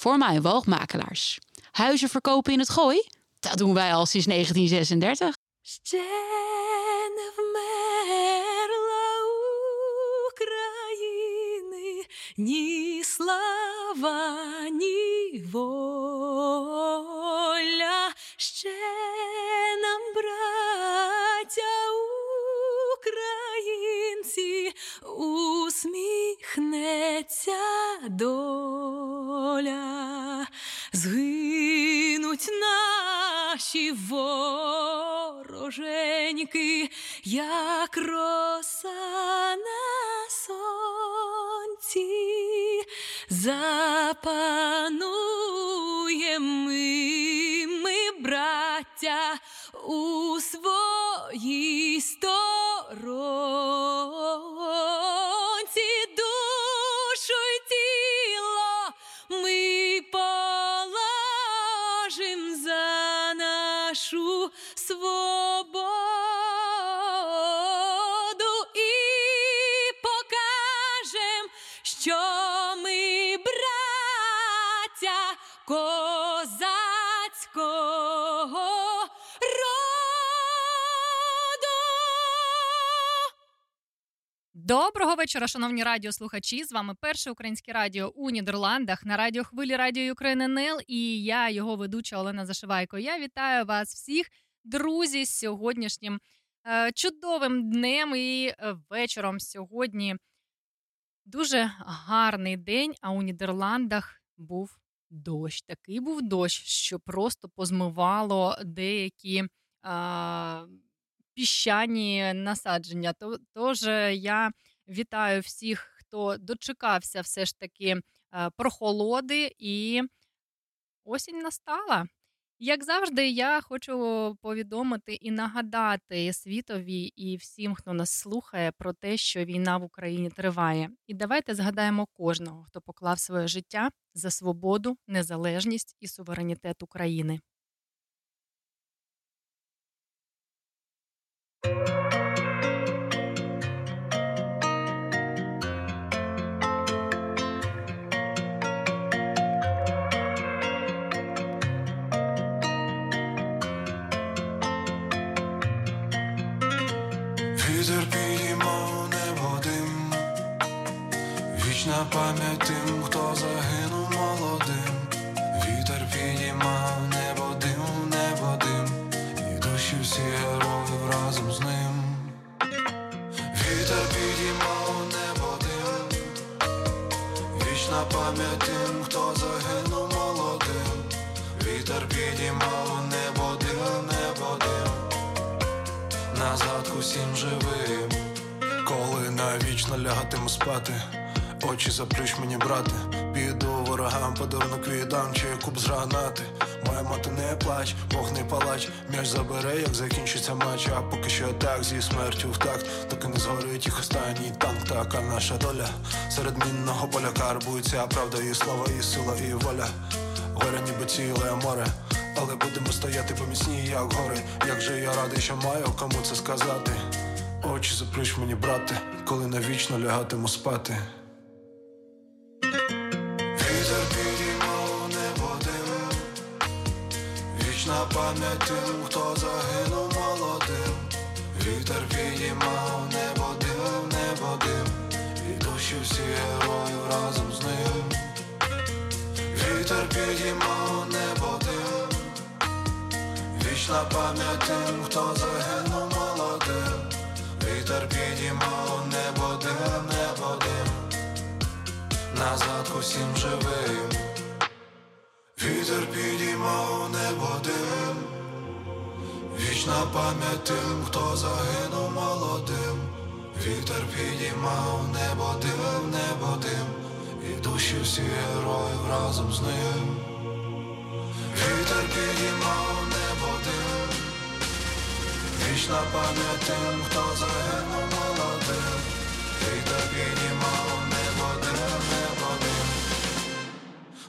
voor mijn woogmakelaars. Huizen verkopen in het gooi? Dat doen wij al sinds 1936. ні слава, ні воля, ще нам, браття українці, усміхнеться доля, вороженьки, як роса на сонці, запануємо ми, ми, браття, у своїй Доброго вечора, шановні радіослухачі. З вами перше українське радіо у Нідерландах на радіохвилі Радіо України НЛ і я, його ведуча Олена Зашивайко. Я вітаю вас всіх, друзі, з сьогоднішнім е, чудовим днем і е, вечором. Сьогодні дуже гарний день. А у Нідерландах був дощ. Такий був дощ, що просто позмивало деякі. Піщані насадження. То- Тож я вітаю всіх, хто дочекався все ж таки прохолоди, і осінь настала. Як завжди, я хочу повідомити і нагадати світові і всім, хто нас слухає, про те, що війна в Україні триває. І давайте згадаємо кожного, хто поклав своє життя за свободу, незалежність і суверенітет України. Вітер підіймав небо дим, вічна пам'ять тим, хто загинув вічна пам'ять тим, хто загинув молодим. Вітер підіймав небо дим, небо дим назад усім живим. Коли навічно лягатиму спати, очі заплющ мені, брате, піду ворогам, подарунок віддам, чи куб з гранати. Моя мати не плач, Бог не палач, м'яч забере, як закінчиться матч, а поки що так зі смертю в такт, так і не згорить їх останній танк, така наша доля. Серед мінного поля карбується правда, і слава, і сила, і воля. Горе ніби ціле море, але будемо стояти поміцні, як гори. Як же я радий, що маю кому це сказати. Очі заплющ мені, брате, коли навічно лягатиму спати. Пам'ять тим, хто загинув молодим. Вітер підіймав небо дим, небо дим, і душі всі героїв разом з ним. Вітер підіймав небо дим, вічна пам'ять тим, хто загинув молодим. Вітер підіймав небо дим, небо дим, на згадку всім живим. Вітер підіймав небо дим, вічна пам'ять тим, хто загинув молодим. Вітер підіймав небо дим, небо дим, і душі всі героїв разом з ним. Вітер підіймав небо дим, вічна пам'ять тим, хто загинув молодим. Вітер підіймав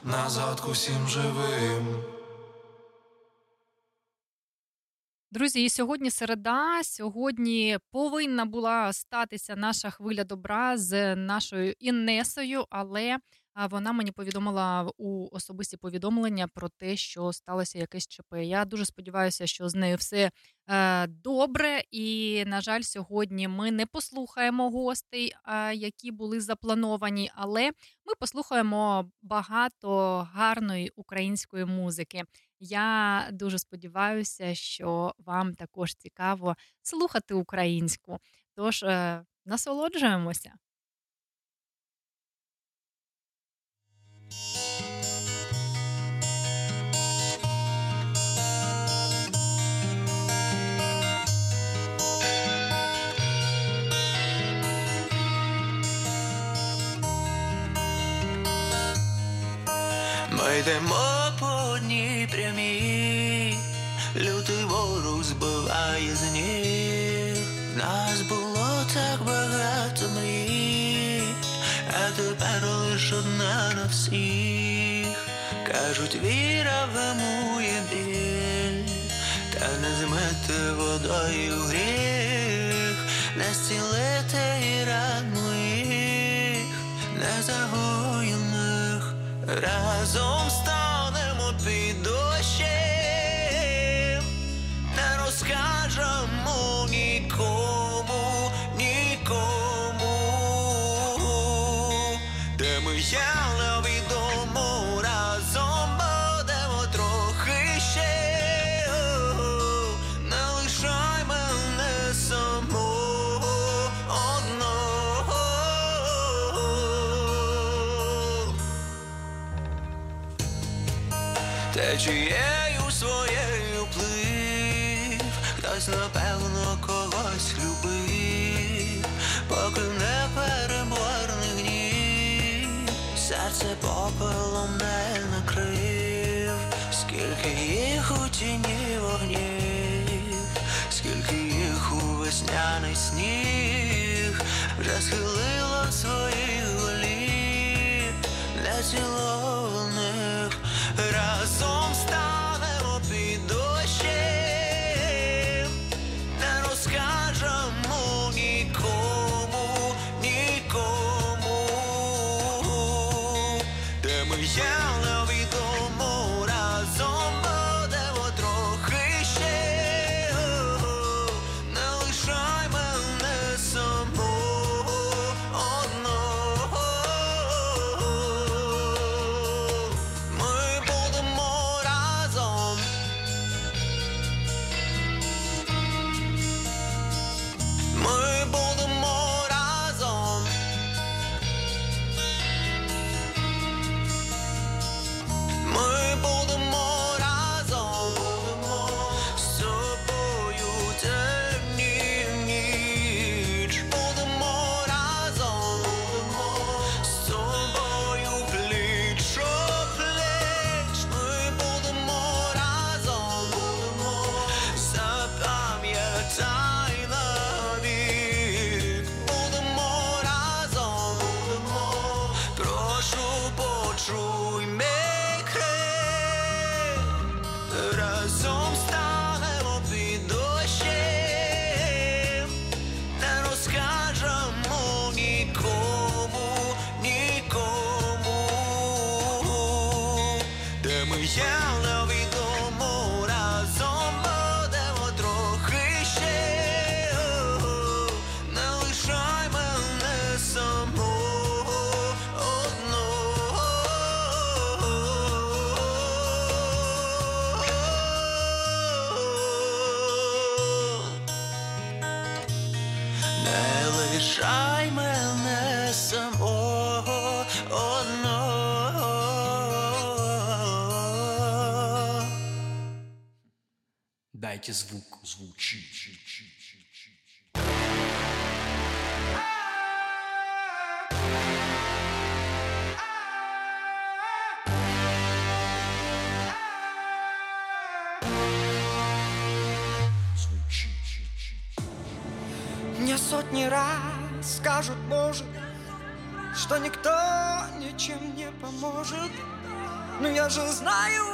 на к усім живим. Друзі, і сьогодні середа. Сьогодні повинна була статися наша хвиля добра з нашою Іннесою, але а вона мені повідомила у особисті повідомлення про те, що сталося якесь ЧП. Я дуже сподіваюся, що з нею все е, добре. І, на жаль, сьогодні ми не послухаємо гостей, е, які були заплановані, але ми послухаємо багато гарної української музики. Я дуже сподіваюся, що вам також цікаво слухати українську. Тож е, насолоджуємося. Йдемо по одній прямій, лютий ворог збиває з ніг. Нас було так багато мрій, а тепер лиш одна на всіх. Кажуть, віра вимує біль, та не змити водою гріх, не зцілити і ран моїх, незагоєних. Разом станемо Течією своєю плив, хтось напевно когось любив, поки не переборний гнів, серце попелом не накрив, скільки їх у тіні вогнів, скільки їх у весняний сніг, вже схилила своїх голів, нецілованих разом Дайте звук, звучить. Мне сотни раз скажут, может, что никто ничем не поможет. Но я же знаю,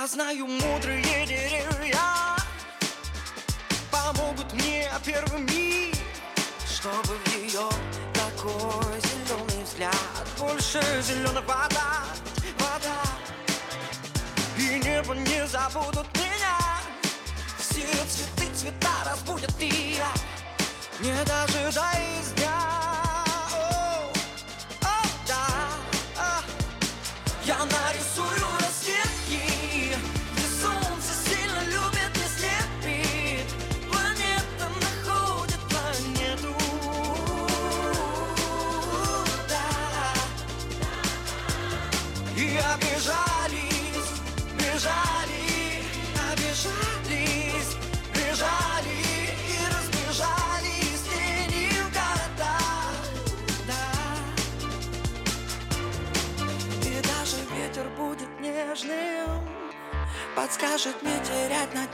Я знаю мудрые деревья Помогут мне первыми Чтобы в ее такой зеленый взгляд Больше зеленая вода, вода. И небо не забудут меня Все цветы, цвета разбудят и я. Не дожидаясь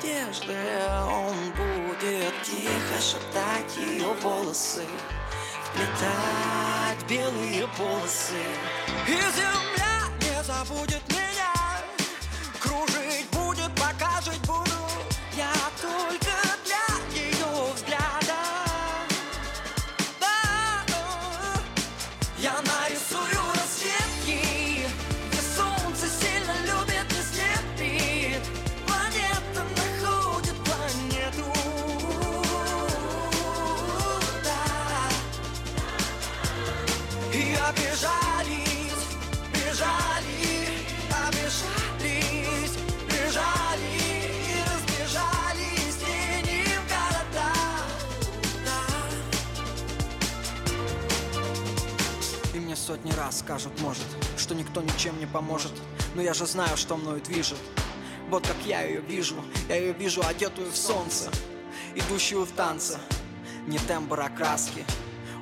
надежды. Он будет тихо шептать ее волосы Вплетать белые полосы. И земля не забудет меня сотни раз скажут, может, что никто ничем не поможет Но я же знаю, что мною движет. Вот как я ее вижу. Я ее вижу одетую в солнце Идущую в танце Не тембр, а краски.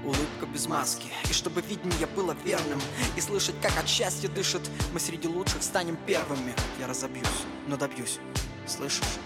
Улыбка без маски. И чтобы видение было верным И слышать, как от счастья дышит Мы среди лучших станем первыми. Я разобьюсь, но добьюсь? Слышишь,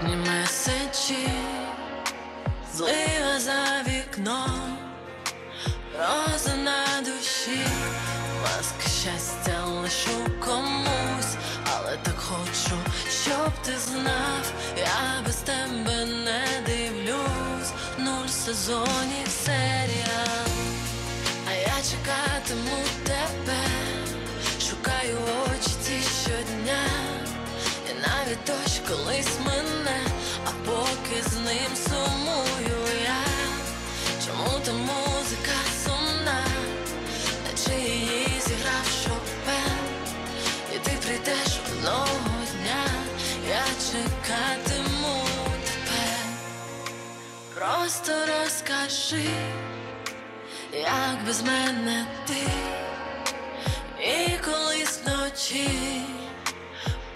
сотні меседжів, злива за вікном, роза на душі, маска щастя лишу комусь, але так хочу, щоб ти знав, я без тебе не дивлюсь, нуль сезонів серіал, а я чекатиму тебе, шукаю очі щодня. Згадує дощ колись мене, а поки з ним сумую я, чому та музика сумна, наче її зіграв Шопен? І ти прийдеш одного дня, я чекатиму тепер, просто розкажи, як без мене ти, і колись вночі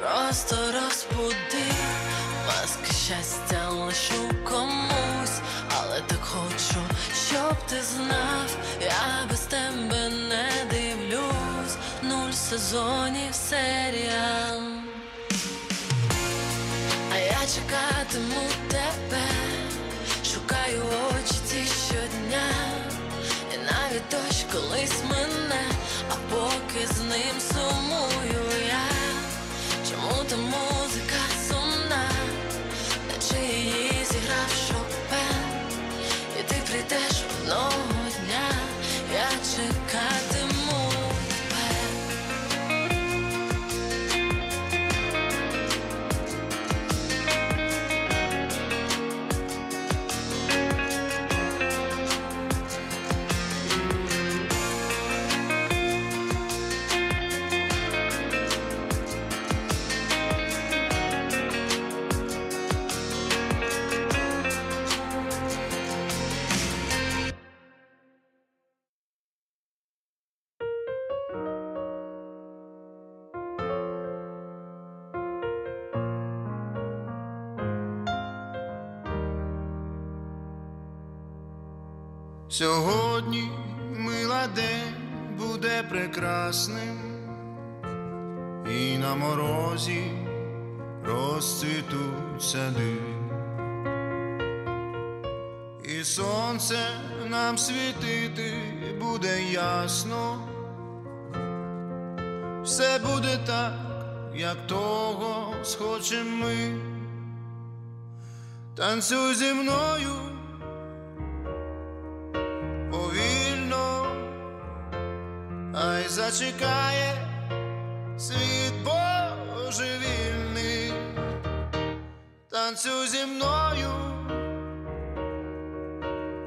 просто розбуди, маски щастя лишу комусь, але так хочу, щоб ти знав, я без тебе не дивлюсь, нуль сезонів серіал. А я чекатиму тебе, шукаю очі ці щодня, і навіть дощ колись мене, а поки з ним сумую я, чому та музика сумна, наче її зіграв Шопен, і ти прийдеш одного Сьогодні мила день буде прекрасним, і на морозі розцвітуть сади, і сонце нам світити буде ясно, все буде так, як того схочем ми. Танцюй зі мною ай зачекає світ божевільний, танцюй зі мною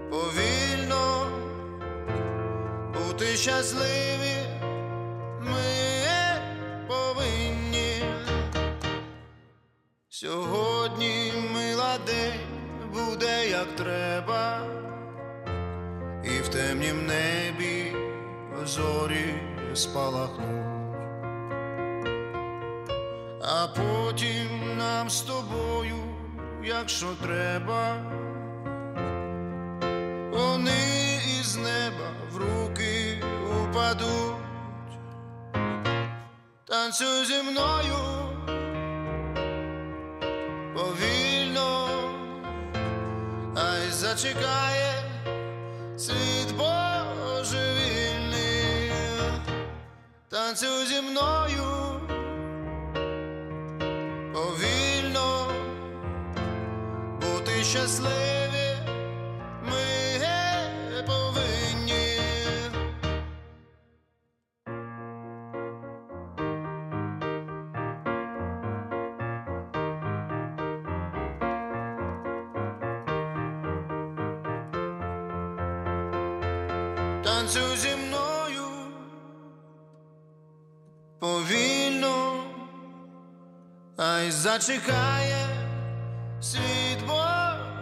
повільно, бути щасливі ми повинні. Сьогодні мила день буде як треба. І в темнім небі зорі спалахнуть, а потім нам з тобою, якщо треба, вони із неба в руки упадуть, танцюй зі мною повільно, ай зачекає світ божевільний, танцюй зі мною повільно, бути щасливі зачекає світ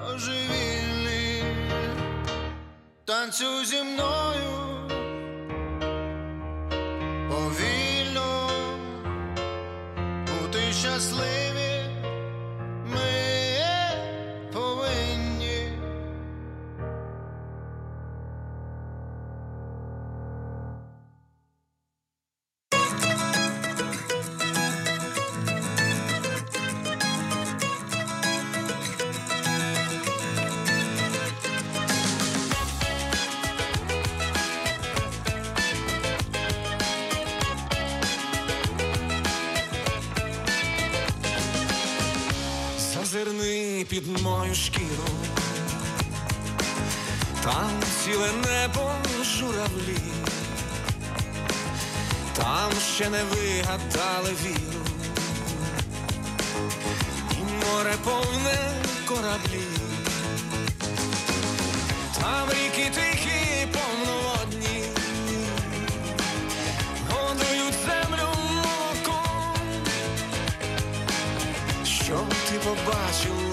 божевільний, танцюй зі мною повільно, бути щасливі шкіру, там ціле небо журавлі, там ще не вигадали віру, і море повне кораблі, там ріки тихі, повноводні, годують землю молоком. Що ти побачила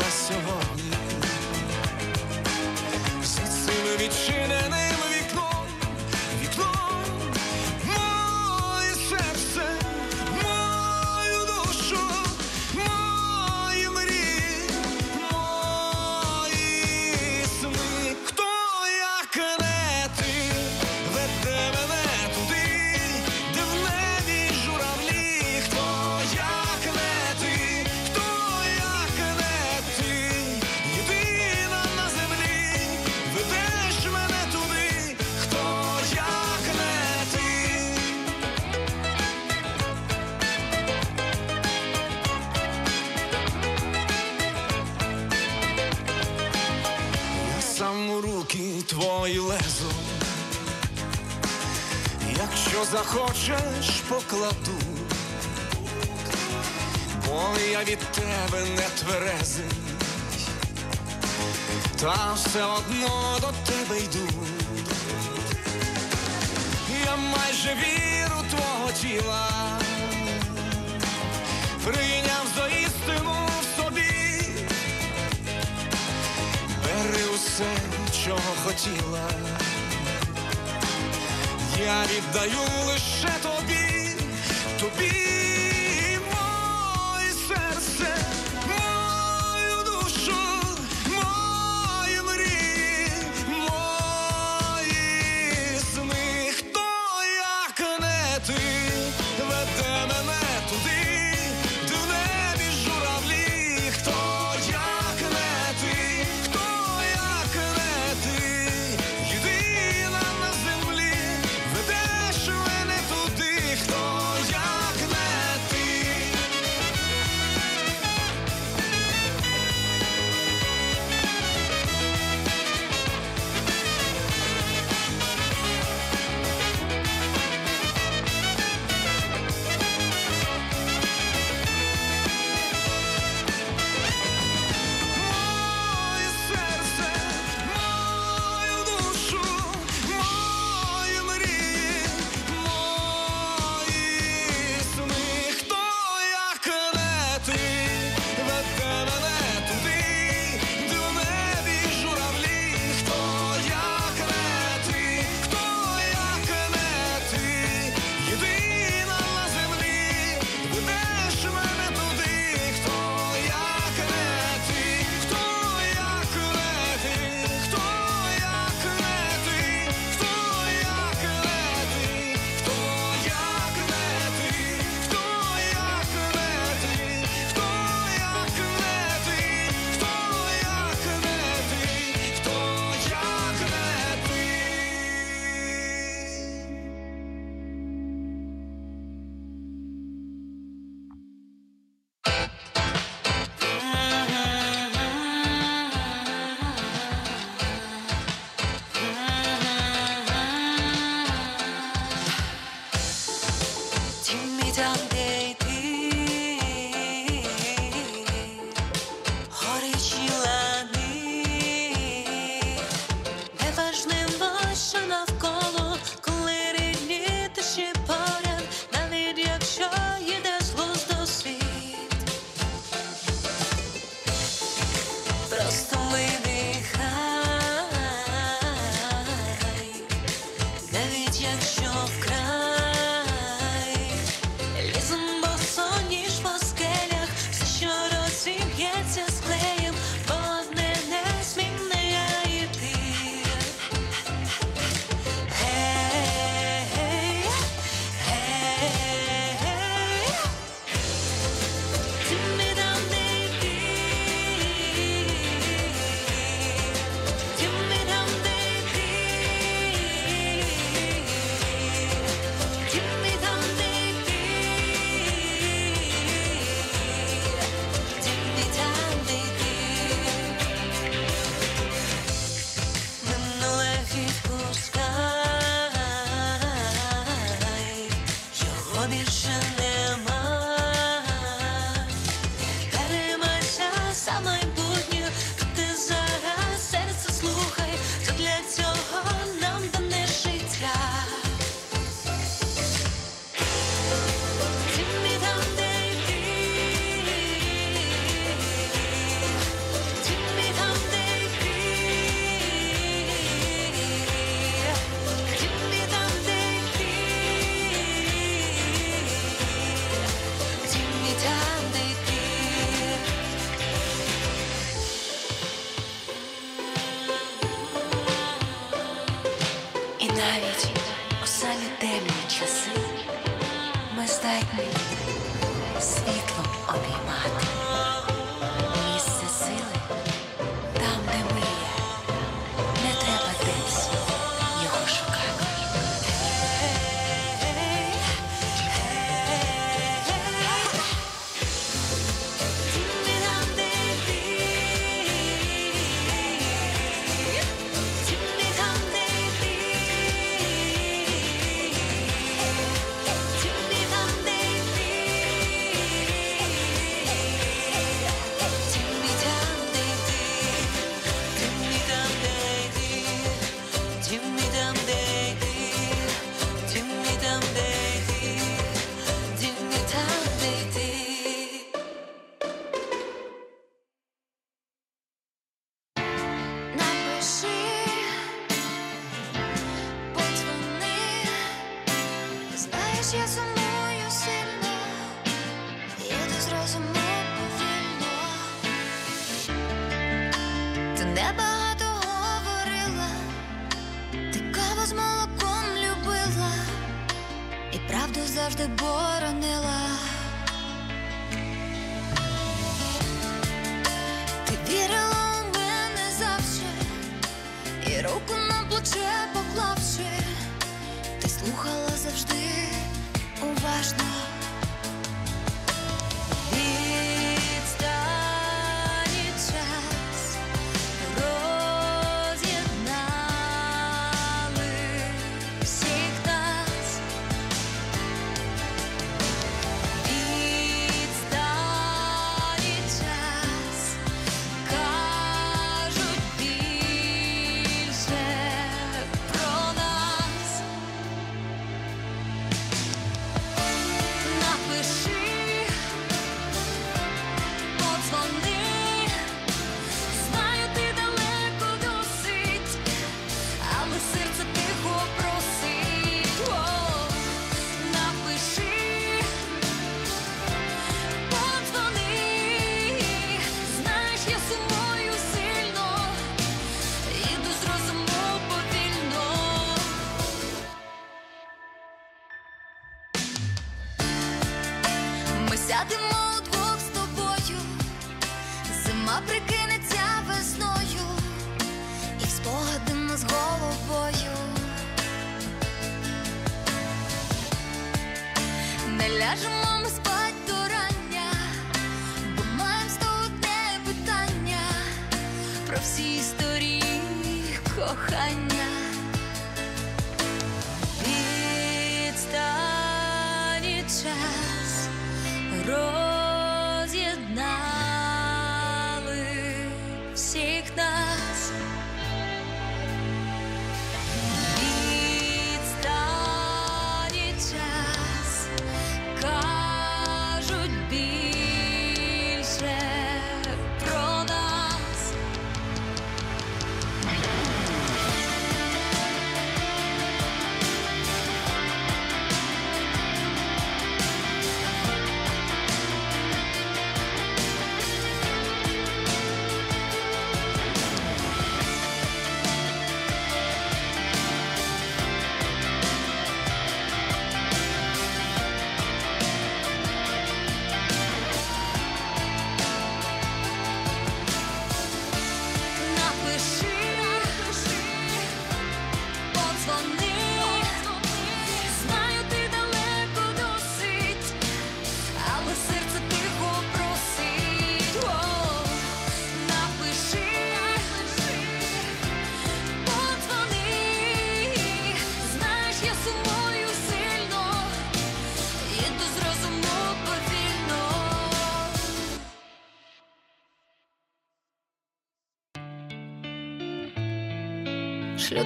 усе, чого хотіла. Я віддаю лише тобі, тобі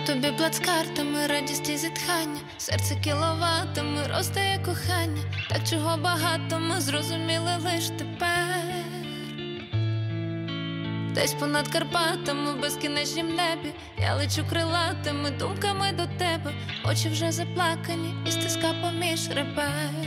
тобі плацкартами, радість і зітхання, серце кіловатами, ростає кохання, так чого багато ми зрозуміли лиш тепер, десь понад Карпатами, в безкінечнім небі, я лечу крилатими, думками до тебе, очі вже заплакані, і стиска поміж ребер.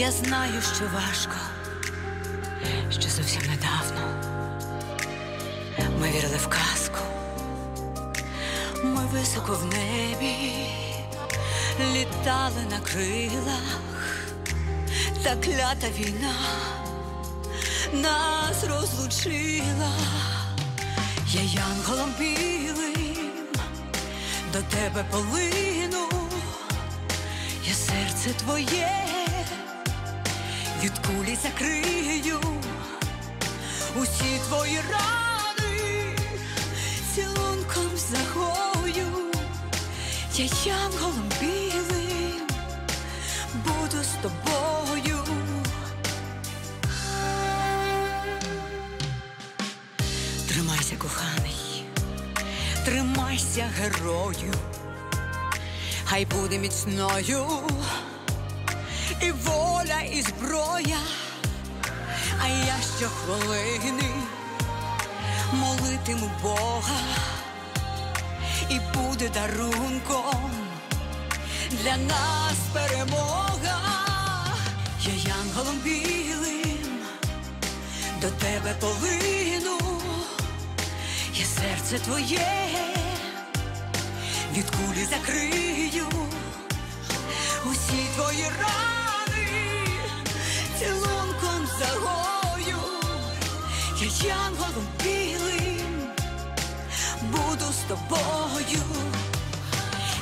Я знаю, що важко, що зовсім недавно ми вірили в казку, ми високо в небі літали на крилах, та клята війна нас розлучила, я янголом білим до тебе полину, я серце твоє від кулі закрию усі твої рани цілунком загою, я янголом білим буду з тобою. Тримайся, коханий, тримайся, герою, хай буде міцною і і зброя, а я щохвилини молитиму Бога, і буде дарунком для нас перемога, я янголом білим до тебе полину, я серце твоє від кулі закрию. Усі твої рани загою, я янголом білим буду з тобою.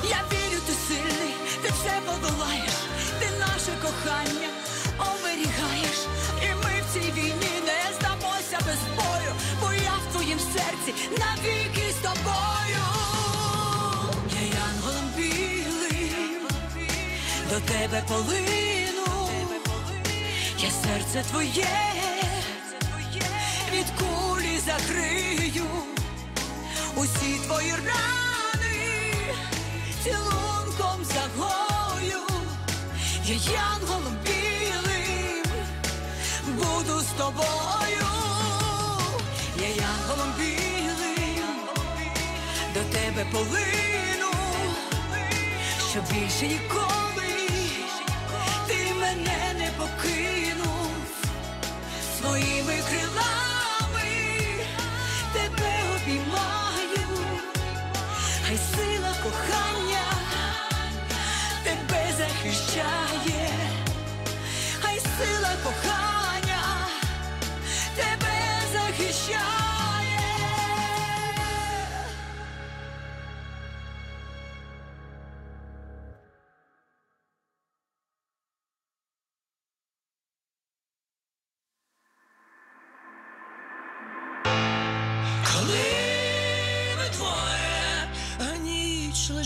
Я вірю, ти сильний, ти все подолаєш, ти наше кохання оберігаєш, і ми в цій війні не здамося без бою, бо я в твоїм серці навіки з тобою. Я янголом білим до тебе полину, я серце твоє від кулі закрию. Усі твої рани цілунком загою, я янголом білим буду з тобою, я янголом білим до тебе полину, що більше ніколи своїми крилами. Тебе обіймаю, хай сила кохання тебе захищає, хай сила кохання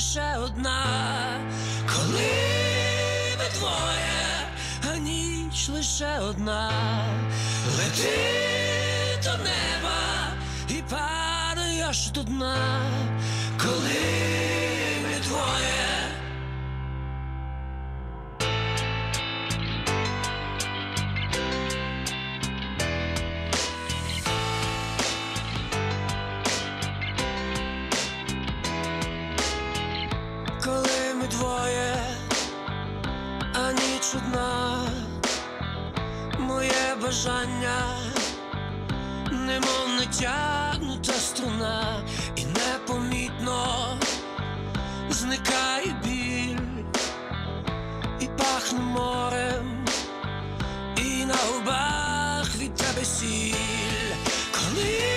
лише одна, коли ми двоє, а ніч лише одна, лети до неба і падаєш до дна, бажання, немов натягнута струна, і непомітно зникає біль, і пахне морем, і на губах від тебе сіль, коли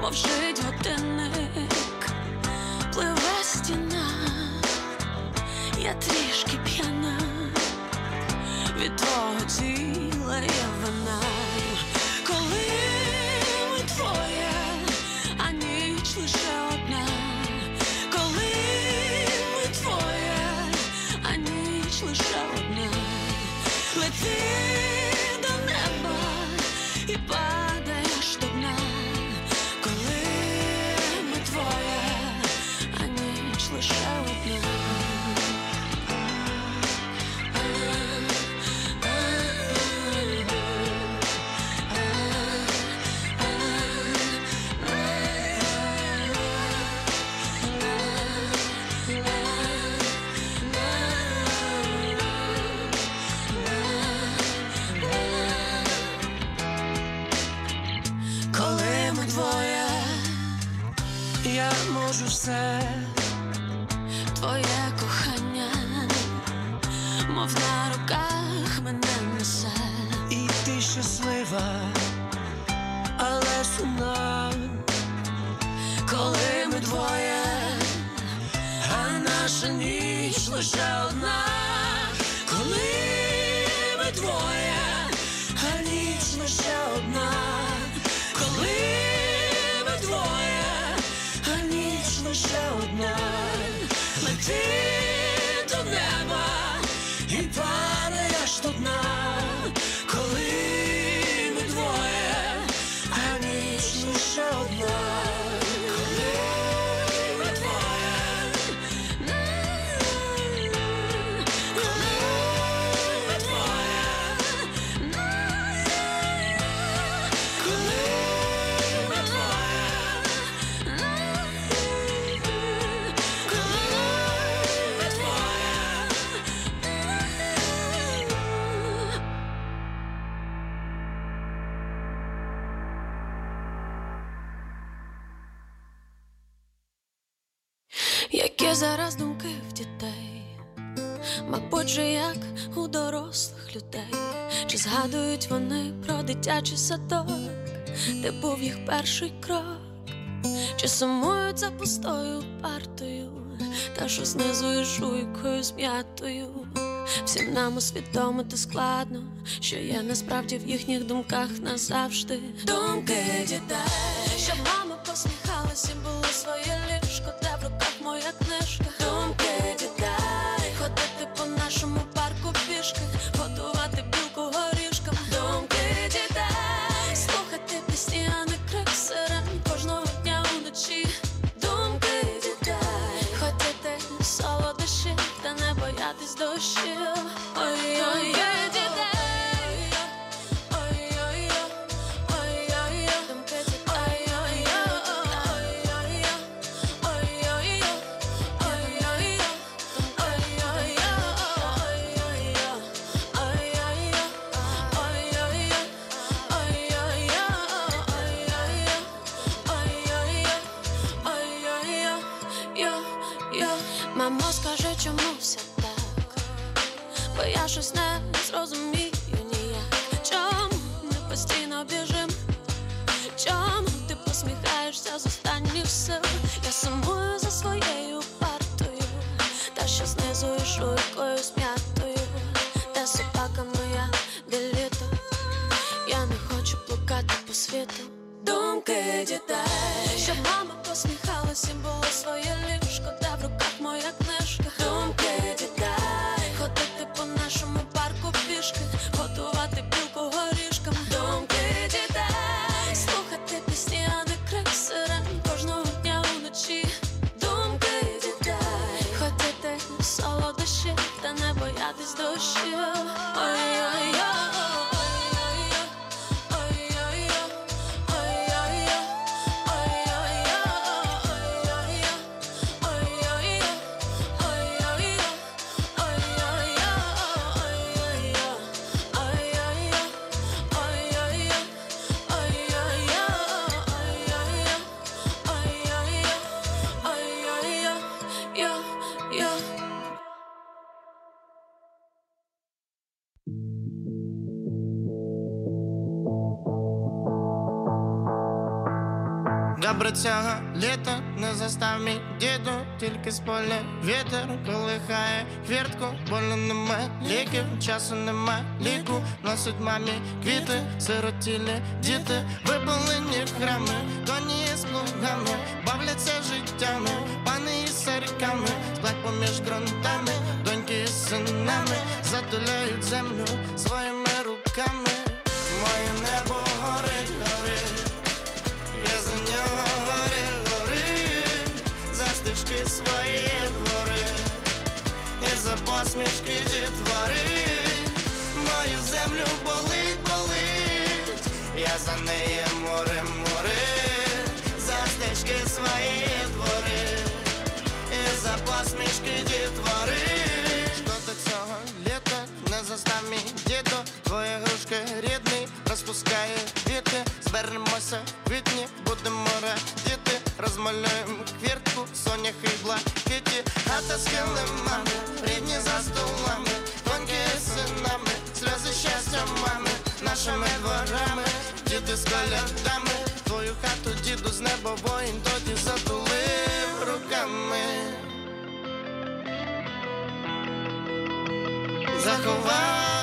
我不睡着等 мабуть, же як у дорослих людей, чи згадують вони про дитячий садок, де був їх перший крок, чи сумують за пустою партою, та що знизу жуйкою зм'ятою. Всім нам усвідомити складно, що є насправді в їхніх думках назавжди. Думки дітей, щоб мама посміхалась було своє ліжко, де в руках моя книжка. Цього літа не застав мій діду, тільки з поля вітер колихає хвіртку, болю нема ліків, часу нема ліку, носить мамі квіти, сиротілі діти, випалені храми, коні з плугами, бавляться життями, пани із сарками, сплать поміж ґрунтами, доньки із синами, затуляють землю своїми посмішки дітвори, мою землю болить, болить, я за неї море, море, за стежки свої двори, і за посмішки дітвори. Що до цього літа не застав мій діду, твоя грушка рідний, розпускає квіти, зберемося в квітні, будемо радіти, розмалюємо квіртку, сонях і блакиті, хата з килимами, рідні за столами, тонкі синами, сльози щастя мами, нашими дворами, діти з колядами, твою хату діду з неба воїн тоді затулив руками. Заховав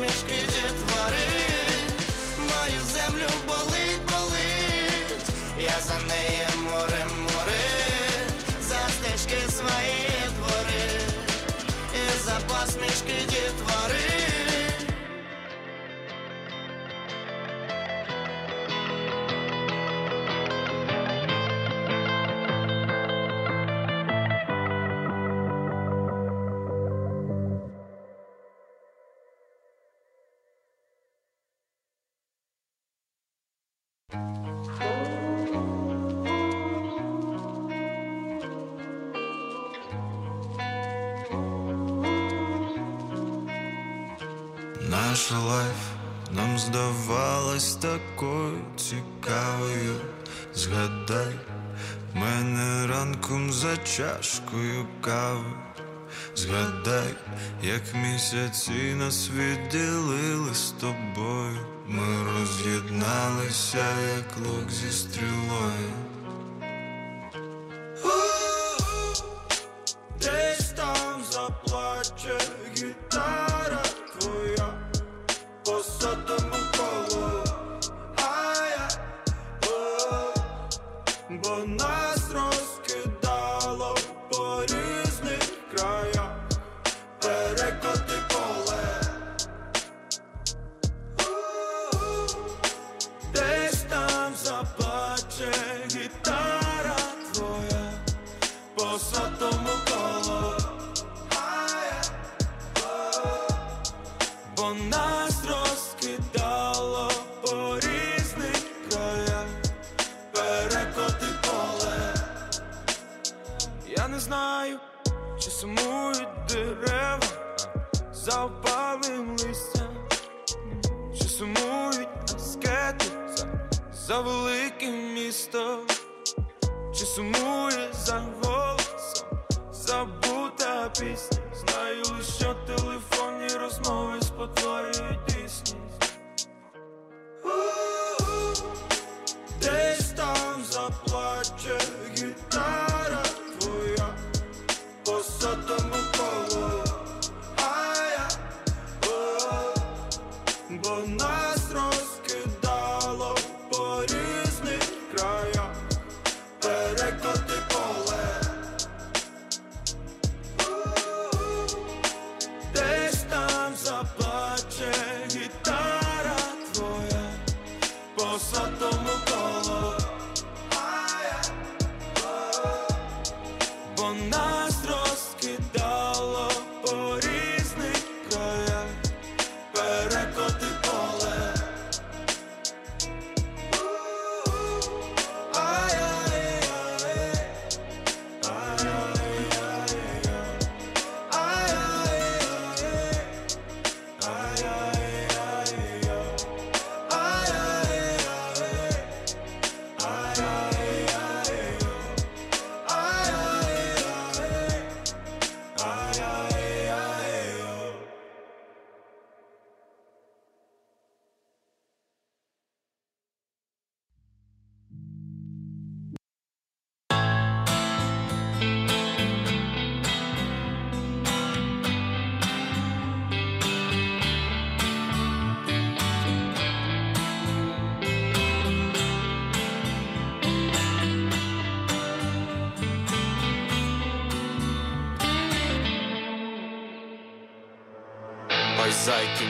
посмішки дітвори, мою землю болить, болить, я за неї море, море, за стежки свої двори, і за посмішки дітвори. Згадай мене ранком за чашкою кави. Згадай, як місяці нас відділили з тобою. Ми роз'єдналися, як лук зі стрілою.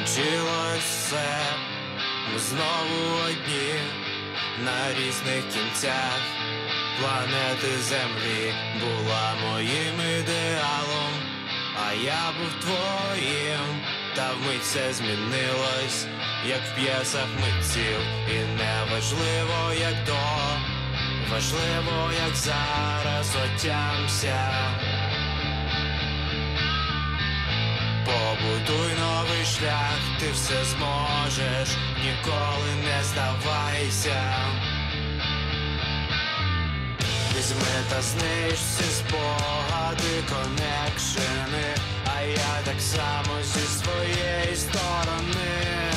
Кінчилось все, ми знову одні на різних кінцях. Планети Землі була моїм ідеалом, а я був твоїм, та вмить все змінилось, як в п'єсах митців, і неважливо, як до, важливо, як зараз отямся. Побудуй ти все зможеш, ніколи не здавайся. Візьми та зниж всі спогади, конекшени, а я так само зі своєї сторони.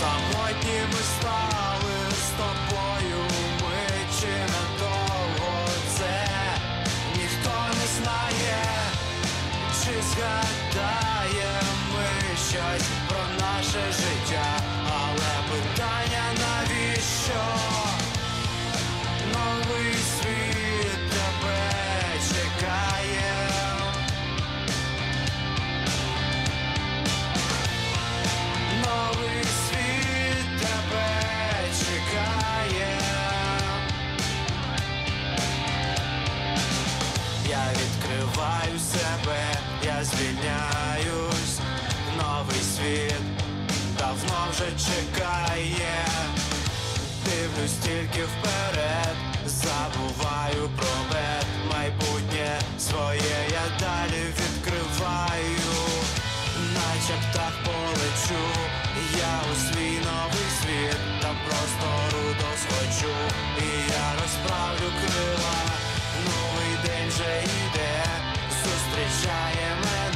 Самотні ми стали вже чекає, дивлюсь тільки вперед, забуваю про мед, майбутнє своє я далі відкриваю, наче птах полечу, я у свій новий світ, там просто рудо схочу, і я розправлю крила, новий день вже йде, зустрічає мене.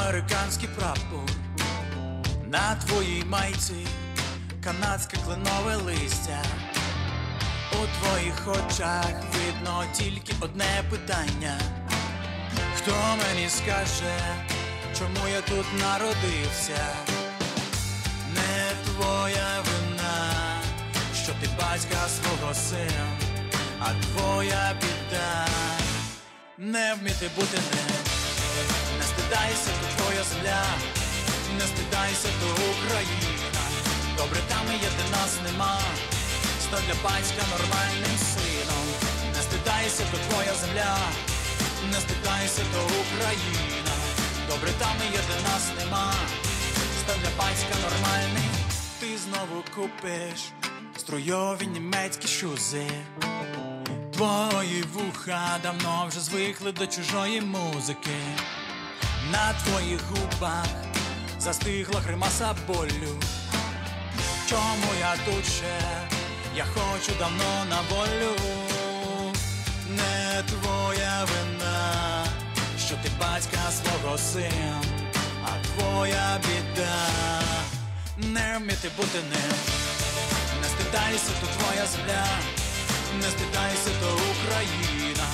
Американський прапор, на твоїй майці канадське кленове листя. У твоїх очах видно тільки одне питання. Хто мені скаже, чому я тут народився? Не твоя вина, що ти батька свого сина, а твоя біда не вміти бути ним. Не стидайся, стидайся, то Україна. Добре, там є, де нас нема. Став для батька нормальним сином. Не стидайся, то твоя земля, не стидайся, то Україна. Добре, там є, де нас нема. Став для батька нормальним. Ти знову купиш струйові німецькі шузи. Твої вуха давно вже звикли до чужої музики. На твоїх губах застигла гримаса болю. Чому я тут ще? Я хочу давно на волю. Не твоя вина, що ти батька свого сина, а твоя біда не вміти бути ним. Не стидайся, то твоя земля, не стидайся, то Україна.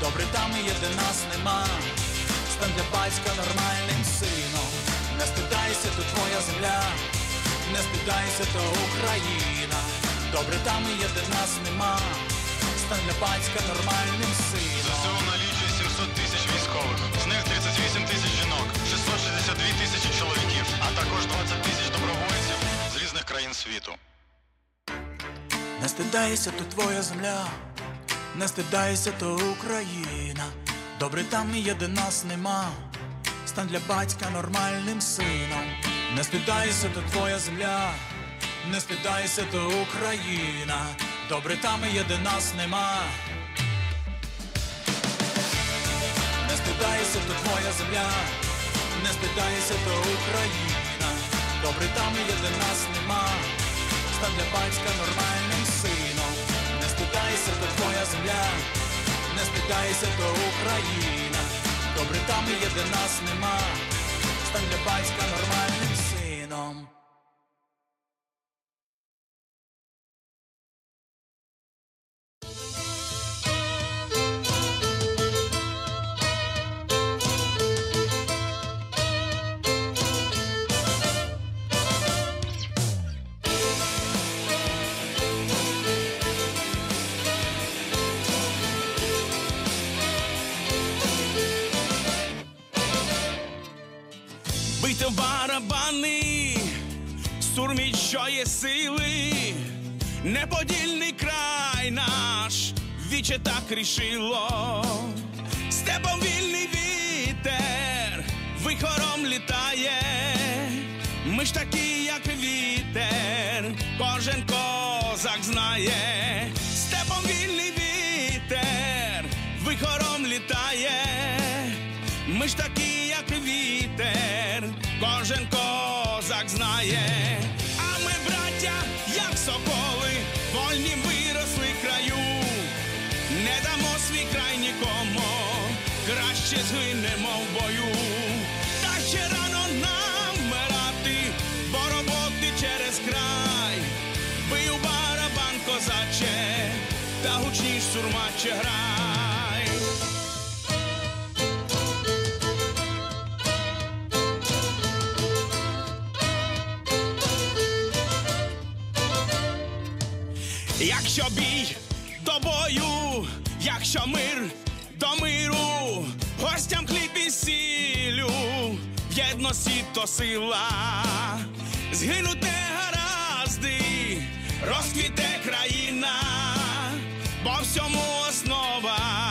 Добре, там є, де нас нема. Стань для батька нормальним сином. Не стидайся, то твоя земля, не стидайся, то Україна. Добре, там є, де нас нема. Стань для батька нормальним сином. ЗСУ налічує 700 тисяч військових, з них 38 тисяч жінок, 662 тисячі чоловіків, а також 20 тисяч добровольців з різних країн світу. Не стидайся, то твоя земля, не стидайся, то Україна. Добре, там і є, де нас нема. Стань для батька нормальним сином. Не стидайся, то твоя земля, не стидайся, то Україна. Добре, там є, де нас нема. Не стидайся, то твоя земля, не стидайся, то Україна. Добре, там є, де нас нема. Стань для батька нормальним сином. Не стидайся, то твоя земля, не стидайся, то Україна. Добре, там є, де нас нема. Стань для батька нормальним сином. Що є сили, неподільний край наш, віче так рішило, степом вільний вітер, вихором літає, ми ж такі, як вітер, кожен козак знає, степом вільний вітер, вихором літає, ми ж такі, як вітер, кожен козак знає, Якщо бій до бою, якщо мир до миру, гостям хліб і сілю, в єдності то сила, згинуте гаразди, розквіте країна, бо всьому основа,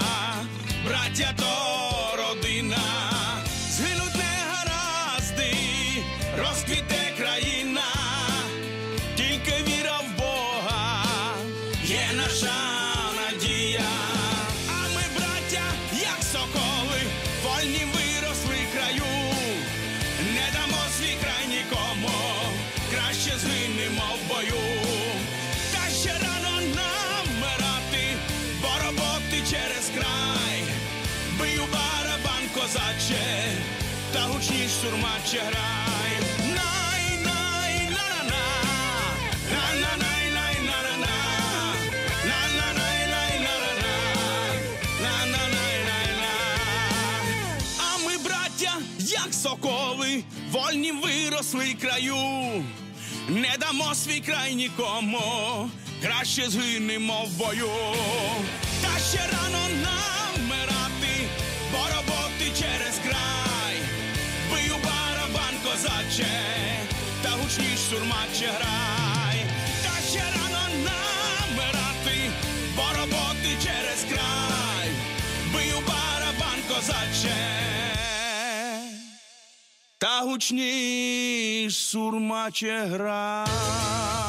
через край, бий у барабан козаче, та гучніш сурмаче грай. Як соколи, вольні виросли краю, не дамо свій край нікому, краще згинемо в бою. Ще рано нам вмирати, бо роботи через край, бий у барабан козаче, та гучніш сурмаче грай. Та ще рано нам вмирати, бо роботи через край, бий у барабан козаче, та гучніш сурмаче грай.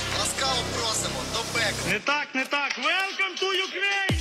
Ласкаво просимо до пекла. Не так, не так. Welcome to Ukraine!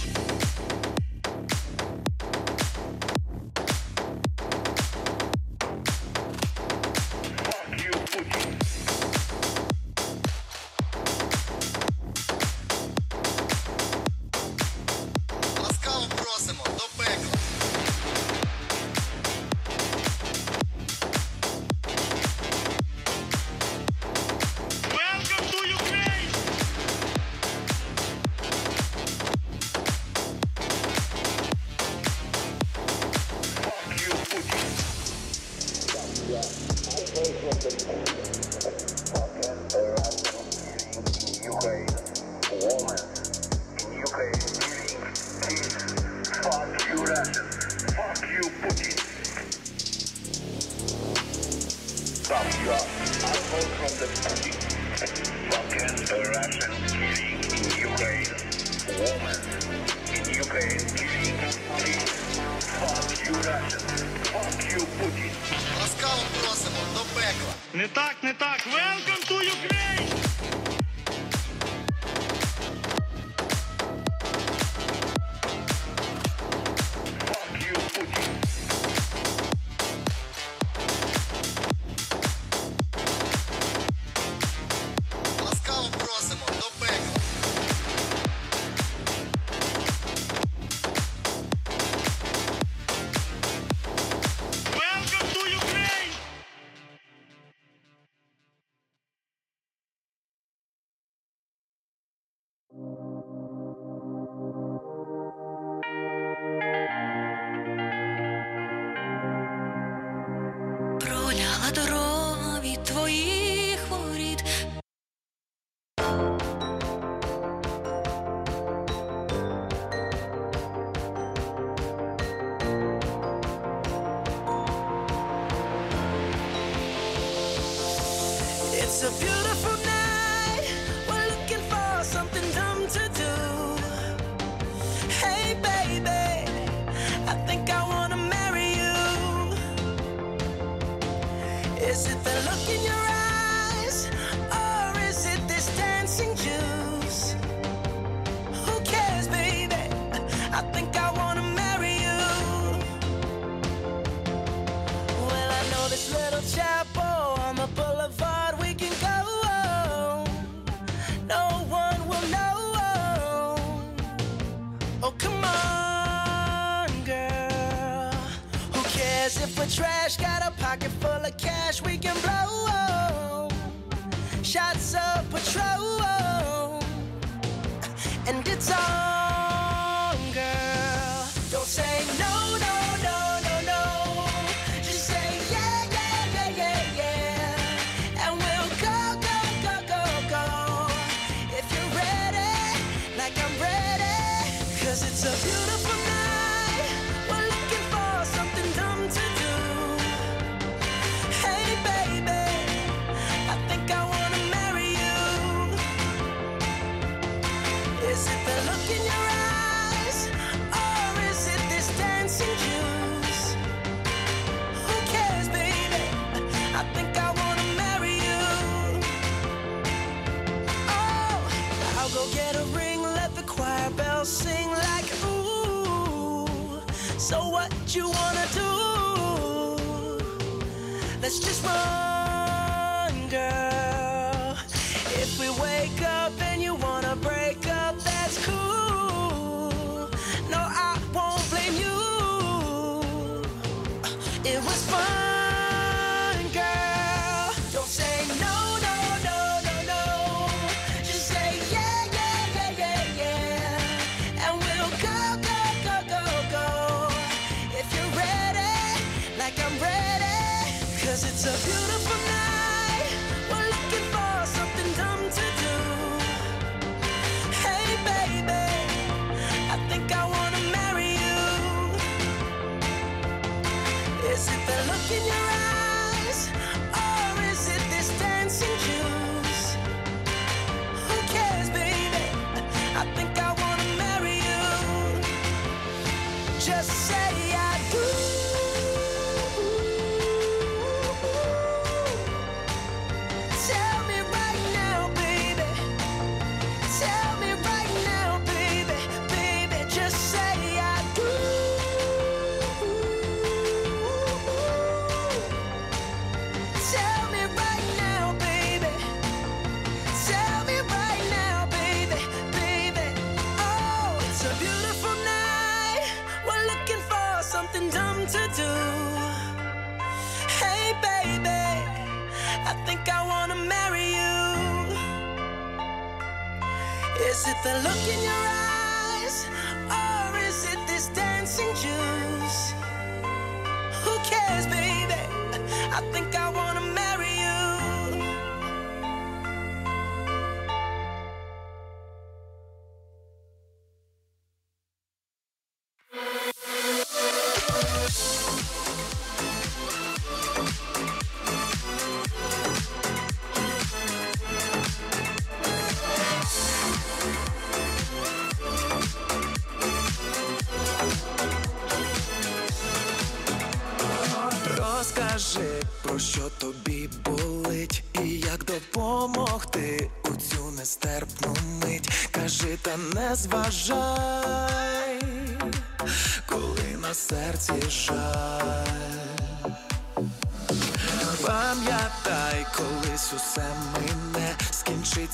I think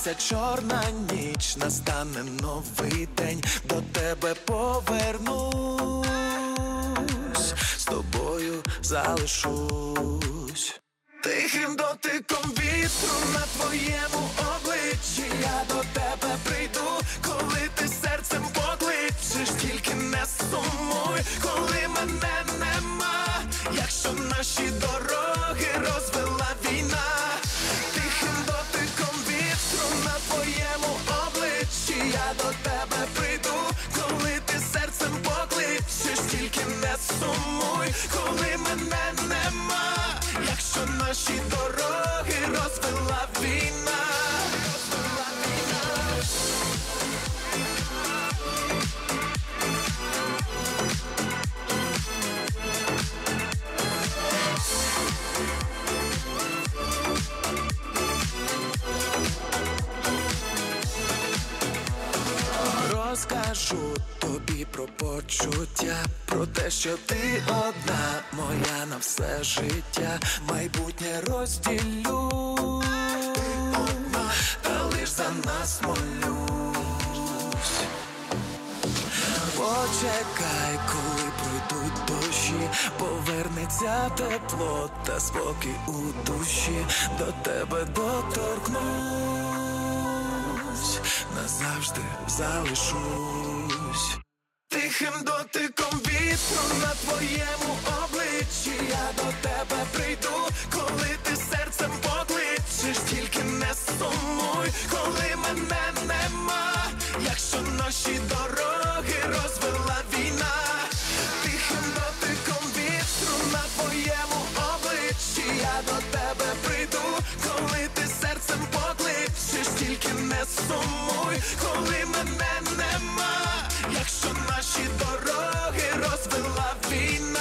Закінчиться чорна ніч, настане новий день, до тебе повернусь, з тобою залишусь. Тихим дотиком вітру на твоєму обличчі я до тебе прийду, коли ти серцем покличеш, тільки не сумуй, коли мене нема, якщо наші дороги. почуття, про те, що ти одна, моя на все життя, майбутнє розділю, одна, та лиш за нас молюсь. Почекай, коли пройдуть дощі, повернеться тепло та спокій у душі, до тебе доторкнусь, назавжди залишусь. Тихим дотиком вітру на твоєму обличчі. Я до тебе прийду, коли ти серцем покличеш, тільки не сумуй, коли мене нема, якщо наші дороги розвела війна, тихим дотиком вітру на твоєму обличчі. Я до тебе прийду, коли ти серцем покличеш, тільки не сумуй, коли мене нема що наші дороги розвела війна.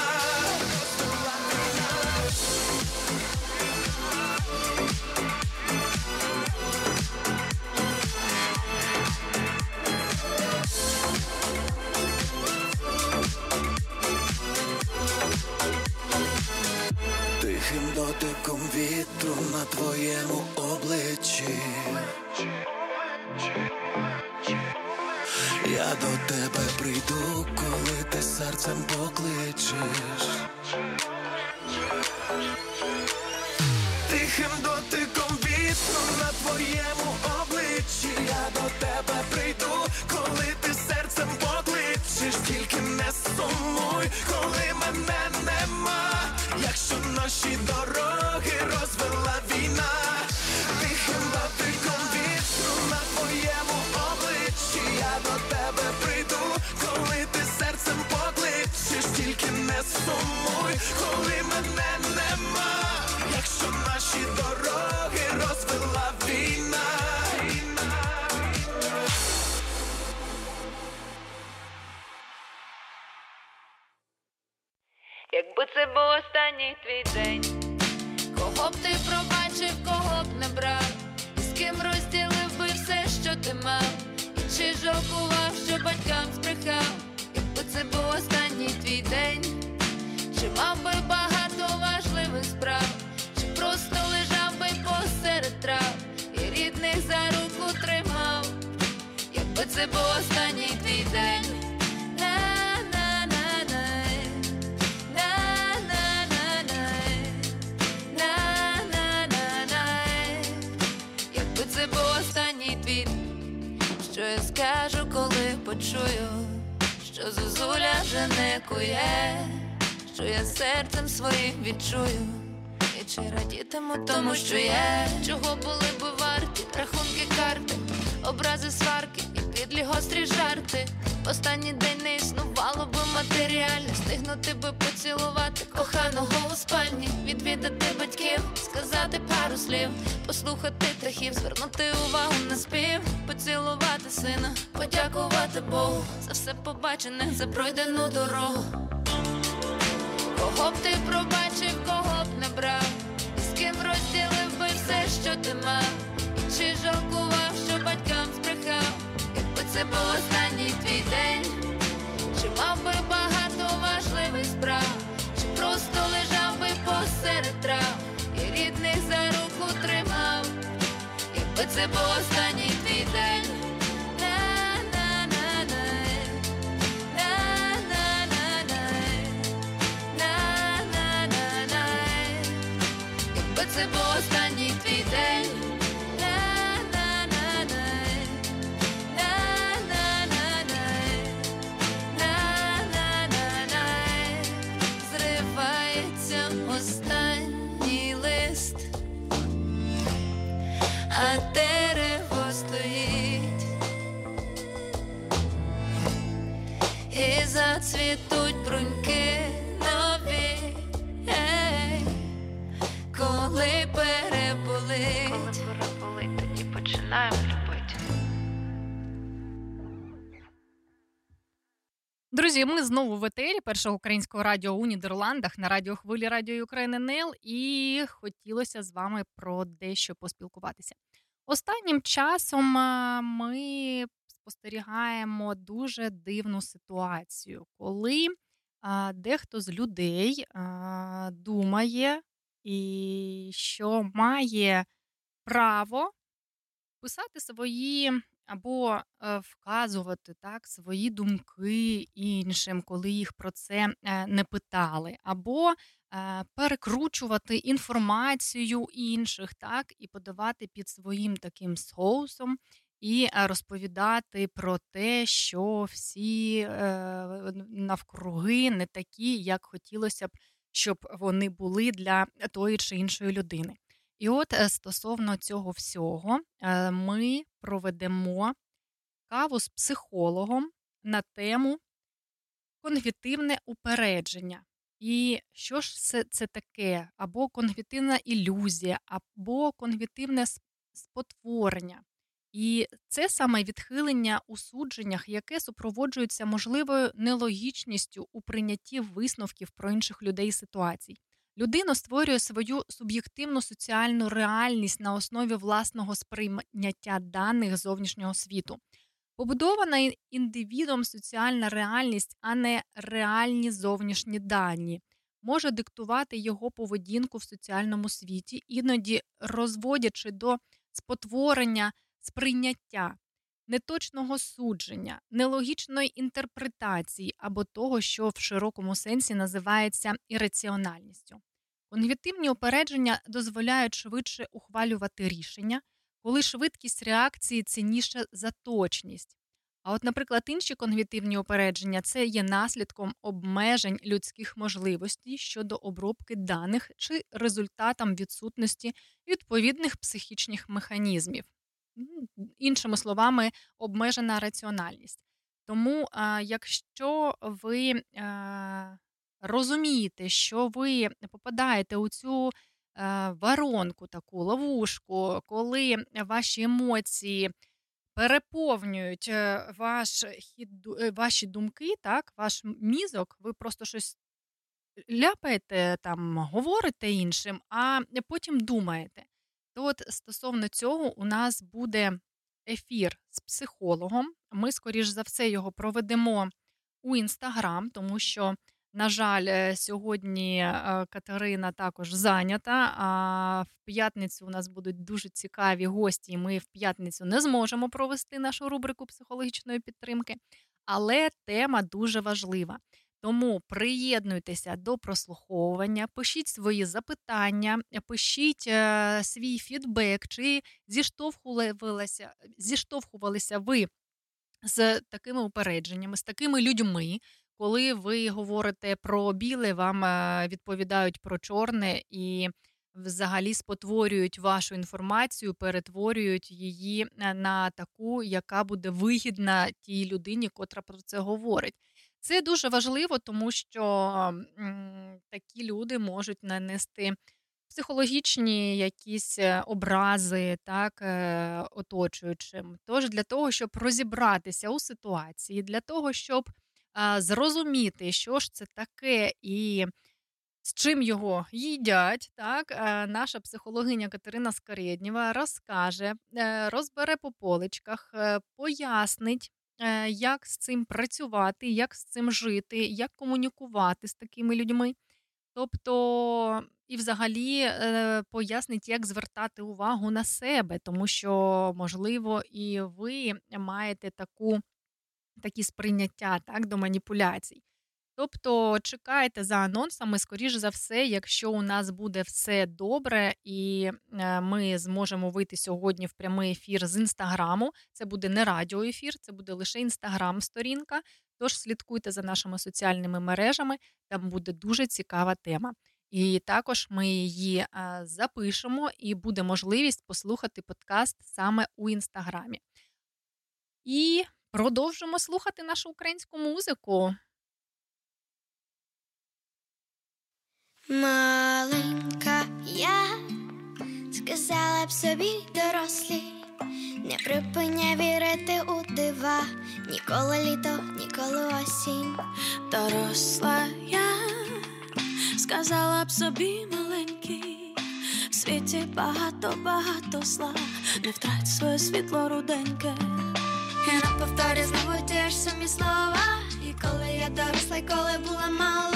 Тихим дотиком вітру на твоєму обличчі. Я до тебе прийду, коли ти серцем покличеш. Тихим дотиком. пробачених за пройдену дорогу. Кого б ти пробачив? Знову в етері першого українського радіо у Нідерландах на радіохвилі Радіо України НЕЛ і хотілося з вами про дещо поспілкуватися. Останнім часом ми спостерігаємо дуже дивну ситуацію, коли а, дехто з людей а, думає, і що має право писати свої або е, вказувати так свої думки іншим, коли їх про це е, не питали, або е, перекручувати інформацію інших, так і подавати під своїм таким соусом. І е, розповідати про те, що всі е, навкруги не такі, як хотілося б, щоб вони були для тої чи іншої людини. І от е, стосовно цього всього, е, ми проведемо каву з психологом на тему конгвітивне упередження. І що ж це, це таке? Або конгвітивна ілюзія, або конгвітивне спотворення. І це саме відхилення у судженнях, яке супроводжується можливою нелогічністю у прийнятті висновків про інших людей і ситуацій. Людина створює свою суб'єктивну соціальну реальність на основі власного сприйняття даних зовнішнього світу. Побудована ін- індивідом соціальна реальність, а не реальні зовнішні дані, може диктувати його поведінку в соціальному світі, іноді розводячи до спотворення сприйняття, неточного судження, нелогічної інтерпретації або того, що в широкому сенсі називається ірраціональністю. Конгвітивні упередження дозволяють швидше ухвалювати рішення, коли швидкість реакції цінніша за точність. А от, наприклад, інші конгвітивні упередження це є наслідком обмежень людських можливостей щодо обробки даних чи результатом відсутності відповідних психічних механізмів. Іншими словами, обмежена раціональність. Тому, якщо ви розумієте, що ви попадаєте у цю воронку, таку ловушку, коли ваші емоції переповнюють е, ваш хід, е, ваші думки, так, ваш мізок, ви просто щось ляпаєте, там, говорите іншим, а потім думаєте. То от стосовно цього у нас буде ефір з психологом. Ми, скоріш за все, його проведемо у інстаграм, тому що, на жаль, е, сьогодні е, Катерина також зайнята. А в п'ятницю у нас будуть дуже цікаві гості, і ми в п'ятницю не зможемо провести нашу рубрику психологічної підтримки. Але тема дуже важлива. Тому приєднуйтеся до прослуховування, пишіть свої запитання, пишіть е, свій фідбек, чи зіштовхувалися, зіштовхувалися ви з такими упередженнями, з такими людьми, коли ви говорите про біле, вам е, відповідають про чорне і взагалі спотворюють вашу інформацію, перетворюють її е, на таку, яка буде вигідна тій людині, котра про це говорить. Це дуже важливо, тому що такі люди можуть нанести психологічні якісь е, образи, так, е, оточуючим. Тож для того, щоб розібратися у ситуації, для того, щоб а, зрозуміти, що ж це таке і з чим його їдять, так, е, наша психологиня Катерина Скареднєва розкаже, е, розбере по поличках, е, пояснить, е, як з цим працювати, як з цим жити, як комунікувати з такими людьми. Тобто, і взагалі е, пояснить, як звертати увагу на себе, тому що, можливо, і ви маєте таку, такі сприйняття так, до маніпуляцій. Тобто чекайте за анонсами, скоріш за все, якщо у нас буде все добре, і е, ми зможемо вийти сьогодні в прямий ефір з інстаграму. Це буде не радіоефір, це буде лише інстаграм-сторінка. Тож слідкуйте за нашими соціальними мережами, там буде дуже цікава тема. І також ми її е, запишемо, і буде можливість послухати подкаст саме у інстаграмі. І продовжимо слухати нашу українську музику. Маленька я сказала б собі дорослі, не припиняй вірити у дива, ніколи літо, ніколи осінь. Доросла я сказала б собі маленький, в світі багато, багато зла, не втрать своє світло руденьке. І на повторі знову ті ж самі слова. І коли я доросла, і коли була мала,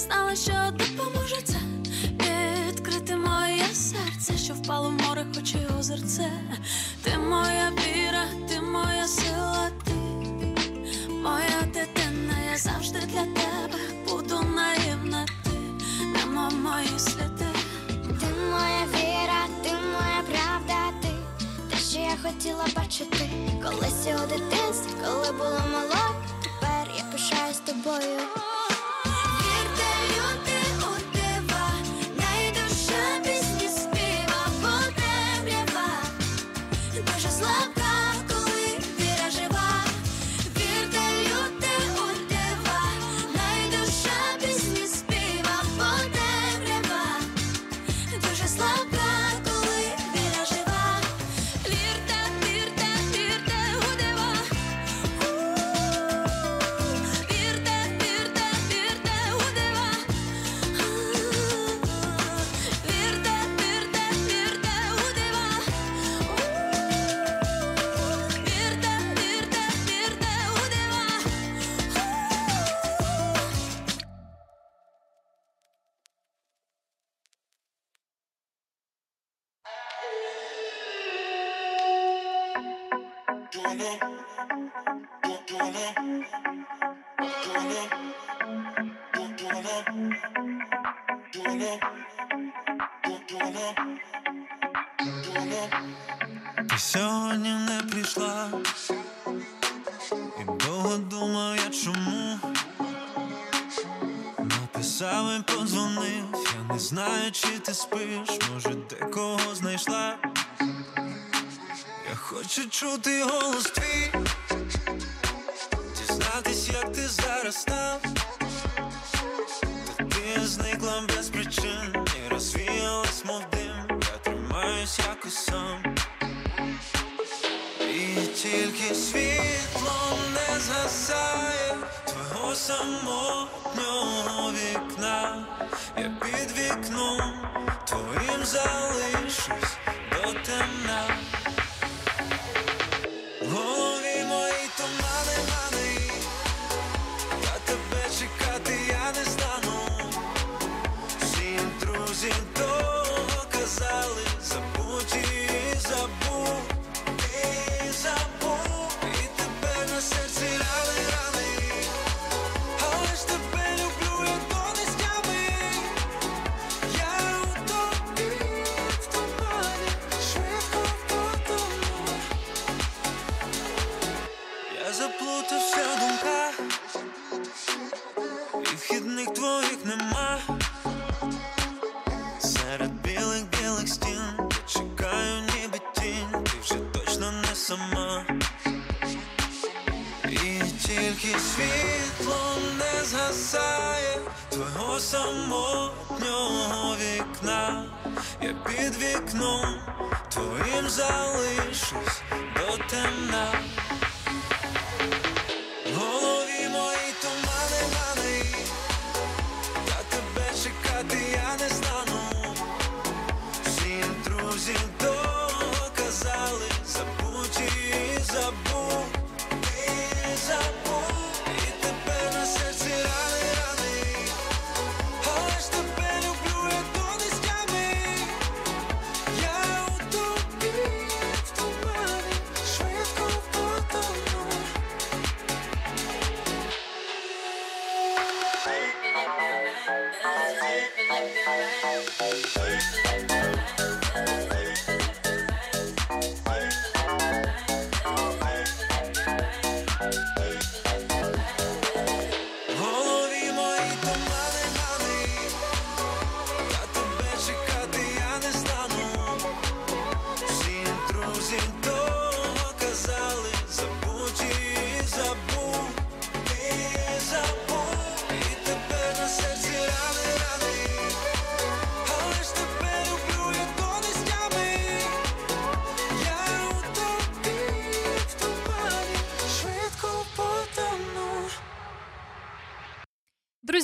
знала, що допоможе це відкрити моє серце, що впало в море, хоч і озерце. Ти моя віра, ти моя сила, ти моя дитина, я завжди для тебе буду наївна, ти нема мої сліди. Ти моя віра, ти моя правда, ти те, що я хотіла бачити колись у дитинстві, коли була мала, тепер я пишаюсь тобою. Сьогодні не прийшла, і довго думав я чому. Написав і подзвонив, я не знаю, чи ти спиш, може, декого знайшла. Я хочу чути голос твій, дізнатись, як ти зараз став. Та ти зникла без причин світло не згасає твого самотнього вікна. Я під вікном твоїм залишусь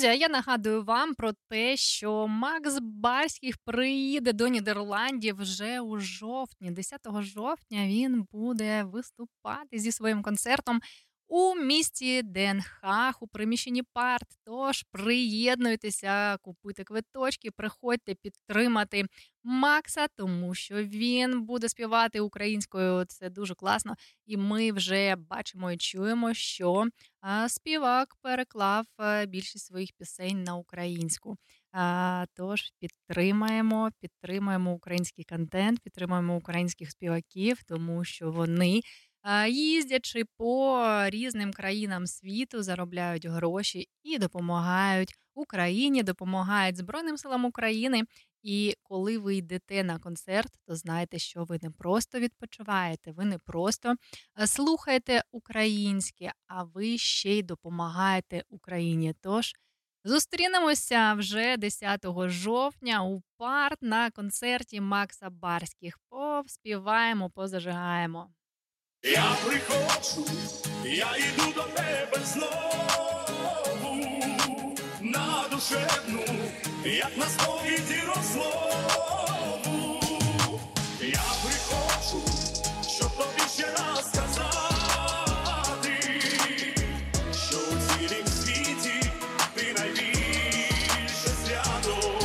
Друзі, я нагадую вам про те, що Макс Барських приїде до Нідерландів вже у жовтні. 10 жовтня він буде виступати зі своїм концертом у місті Haag у приміщенні парт. Тож приєднуйтеся, купуйте квиточки, приходьте підтримати Макса, тому що він буде співати українською. Це дуже класно. І ми вже бачимо і чуємо, що співак переклав е, більшість своїх пісень на українську. Тож підтримаємо, підтримаємо український контент, підтримаємо українських співаків, тому що вони. Їздячи по різним країнам світу, заробляють гроші і допомагають Україні, допомагають Збройним силам України. І коли ви йдете на концерт, то знайте, що ви не просто відпочиваєте, ви не просто е, слухаєте українське, а ви ще й допомагаєте Україні. Тож зустрінемося вже 10 жовтня у парт на концерті Макса Барських. Поспіваємо, позажигаємо. Я приходжу, я йду до тебе знову на душевну, як на сповіді розмову. Я приходжу, щоб тобі ще раз сказати, що у цілім світі ти найбільше свято.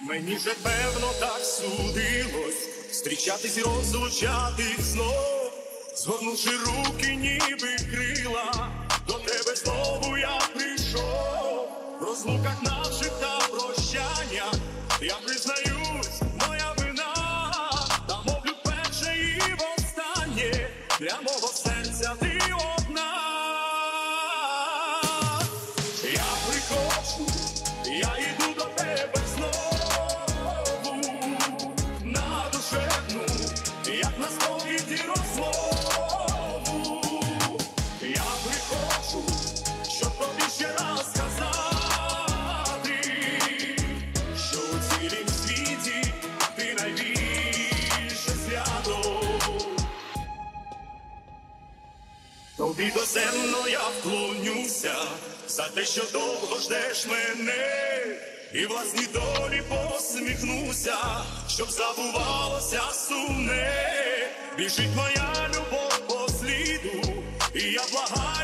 Мені вже певно так судилось Зустрічатись і розлучатись знов, згорнувши руки, ніби крила, до тебе знову я прийшов, в розлуках наших та прощання, я признаюсь, моя вина, та мовлю перше і востаннє, для Тобі доземно я вклонюся. За те, що довго ждеш мене, і власні долі посміхнуся, щоб забувалося сумне. Біжить моя любов по сліду, і я благаю,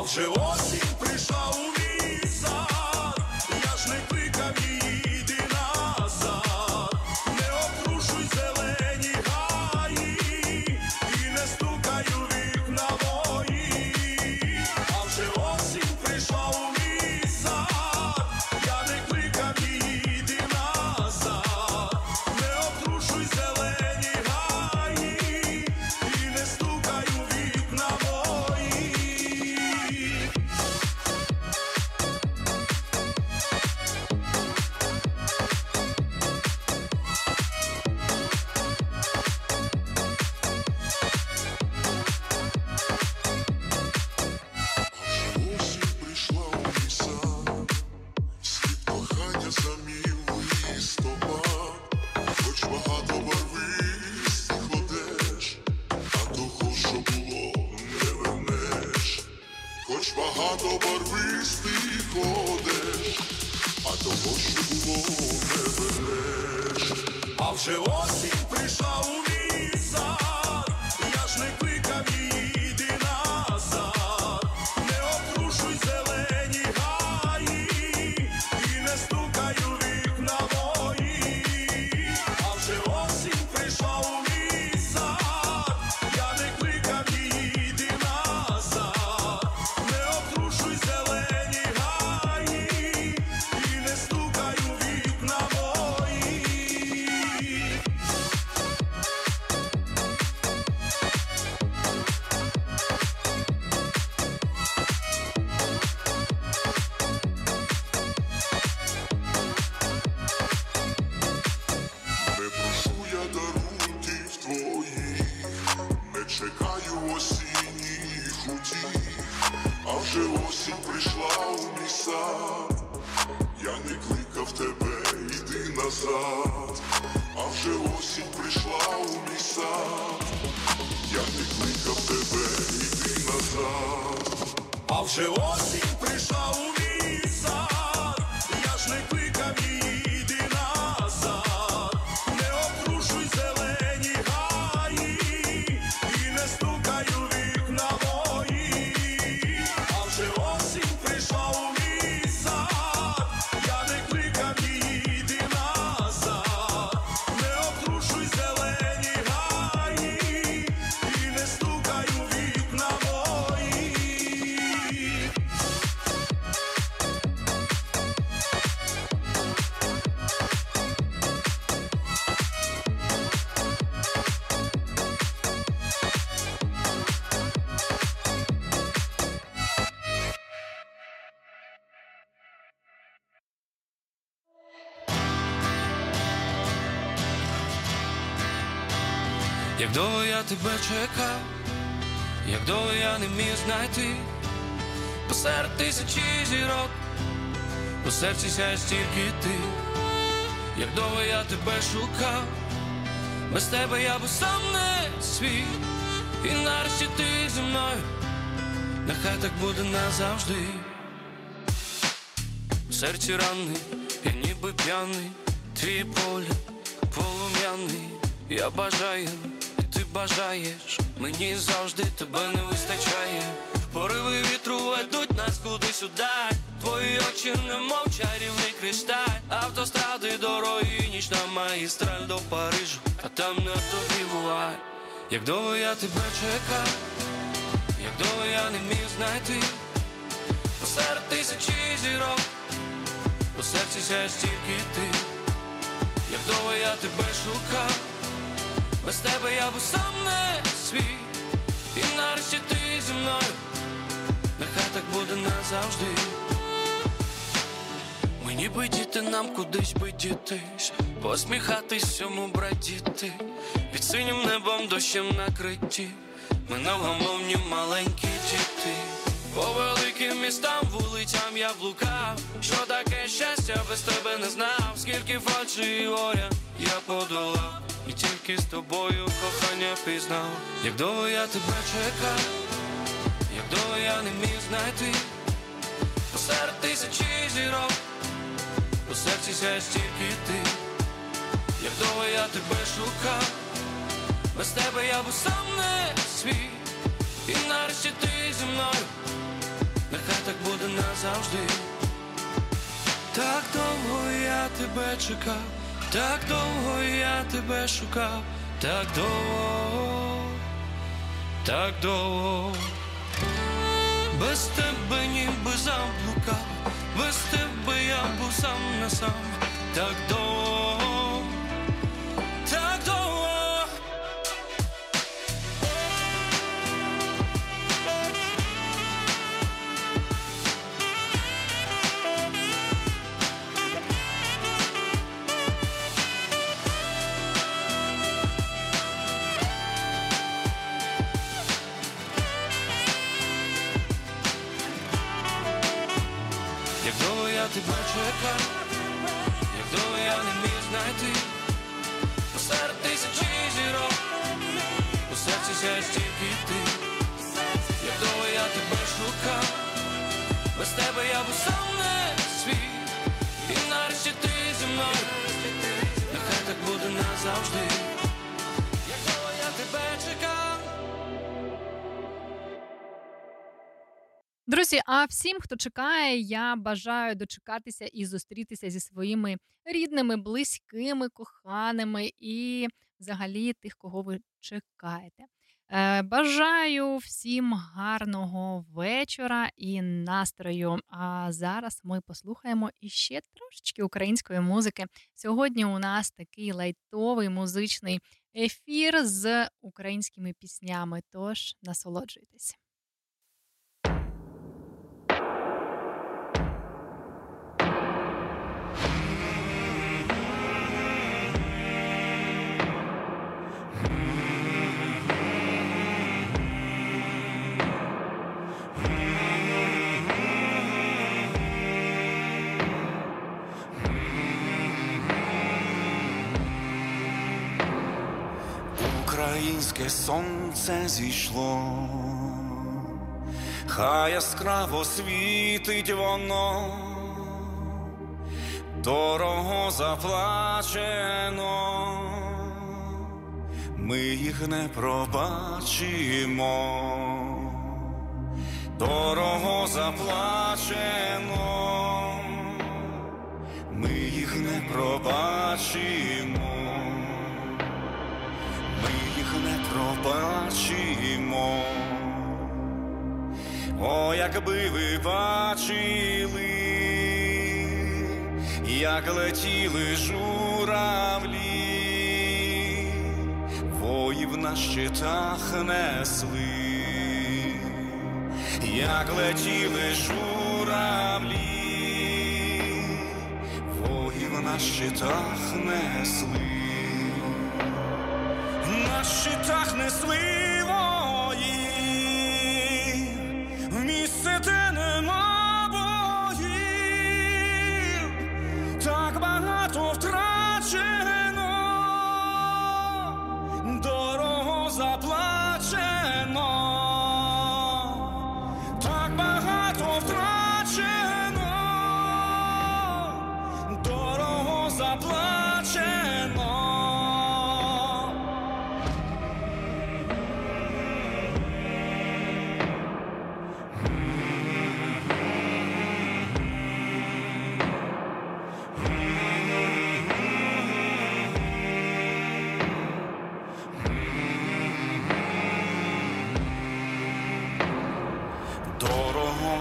вже осінь прийшла у Як довго я тебе чекав, як довго я не міг знайти. Посеред тисячі зірок, у серці сяє стільки ти, як довго я тебе шукав, без тебе я би сам не свій, і нарешті ти зі мною, нехай так буде назавжди. В серці рани, я ніби п'яний, твій погляд полум'яний, я бажаю, бажаєш, мені завжди тебе не вистачає. Пориви вітру ведуть нас кудись удаль Твої очі немов чарівний кристаль. Автостради, дороги, нічна магістраль до Парижу, а там не тобі буває Як довго я тебе чекав, як довго я не міг знайти? Посеред тисячі зірок. У серці сяє стільки ти, як довго я тебе шукав, без тебе я був сам не свій, і нарешті ти зі мною, нехай так буде назавжди. Мені би діти нам кудись би дітись, посміхатись всьому брадіти, під синім небом дощем накриті, ми невгамовні маленькі діти. По великим містам, вулицям я блукав, що таке щастя без тебе не знав, скільки фальші і горя я подолав, і тільки з тобою кохання пізнав, як довго я тебе чекав, як довго я не міг знайти. Посеред тисячі зірок, у серці сяє стільки ти, як довго я тебе шукав, без тебе я був сам не свій, і нарешті ти зі мною, нехай так буде назавжди. Так довго я тебе чекав, так довго я тебе шукав, так довго, так довго, без тебе ніби заблукав, без тебе я був сам на сам, так довго, тебе як довго я не міг знайти посеред тисячі зірок, у серці сяєш тільки ти, як довго я тебе шукав, без тебе я б сам Друзі, а всім, хто чекає, я бажаю дочекатися і зустрітися зі своїми рідними, близькими, коханими і взагалі тих, кого ви чекаєте. Е, Бажаю всім гарного вечора і настрою. А зараз ми послухаємо іще трошечки української музики. Сьогодні у нас такий лайтовий музичний ефір з українськими піснями. Тож насолоджуйтесь. Українське сонце зійшло, хай яскраво світить воно, дорого заплачено, ми їх не пробачимо, дорого заплачено, ми їх не пробачимо пробачимо. О, якби ви бачили, як летіли журавлі, воїв на щитах несли, як летіли журавлі, воїв на щитах несли на щитах несли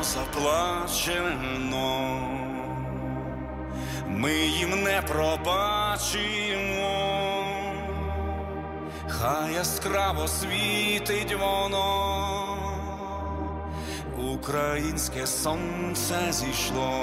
заплачено, ми їм не пробачимо, хай яскраво світить воно, українське сонце зійшло,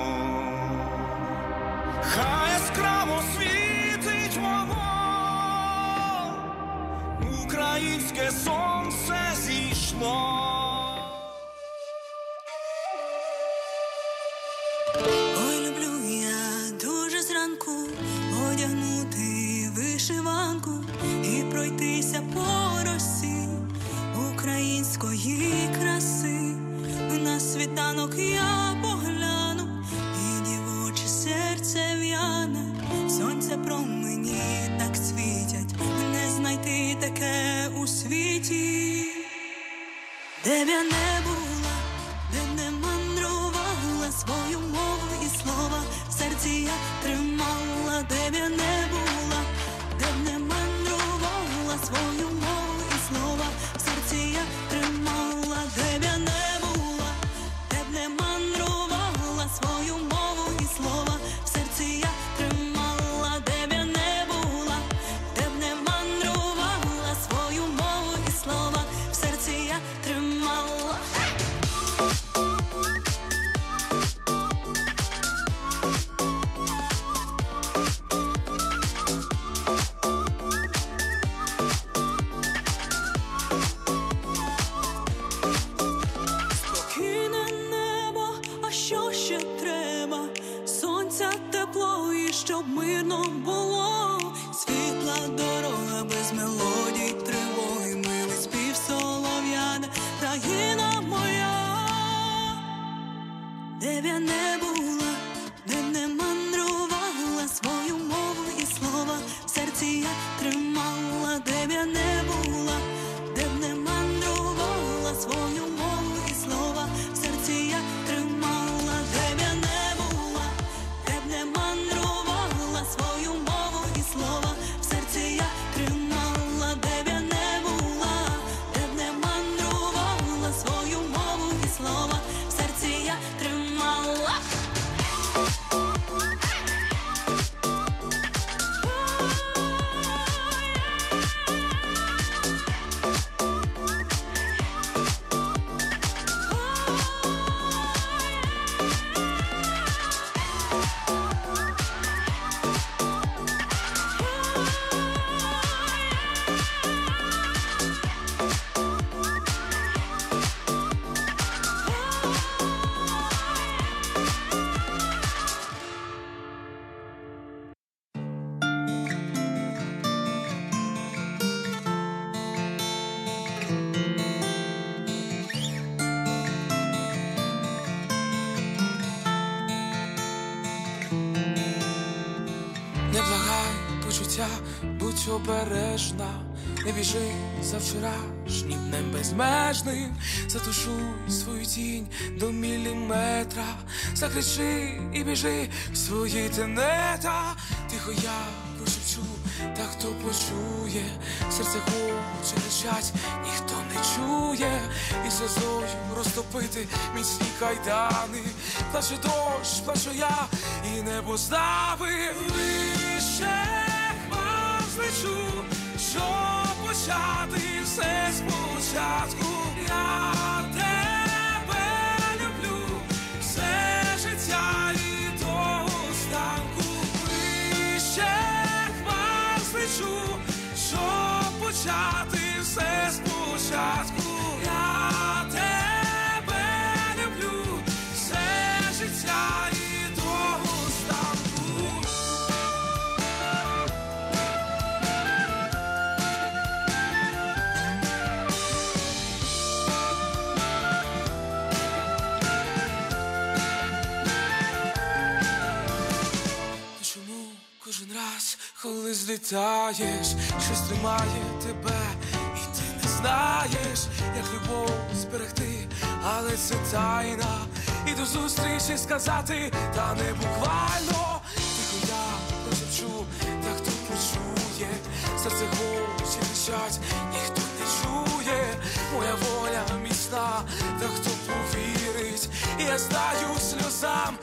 дорога без будь обережна, не біжи за вчорашнім днем безмежним, затушуй свою тінь до міліметра, закричи і біжи в свої тенета, тихо я пошепчу, так хто почує, серце хоче кричать, ніхто не чує, і сльозою розтопити міцні кайдани, плаче дощ, плачу я, і небо вище злечу, щоб почати все спочатку. Я тебе люблю, все життя і до останку. Вище хмар злечу, щоб почати все коли злітаєш, щось тримає тебе, і ти не знаєш, як любов зберегти, але це тайна. І до зустрічі сказати, та не буквально. Тихо я прошепчу, та хто почує, серце хоче кричать, ніхто не чує, моя воля міцна, та хто повірить, і я знаю сльозам,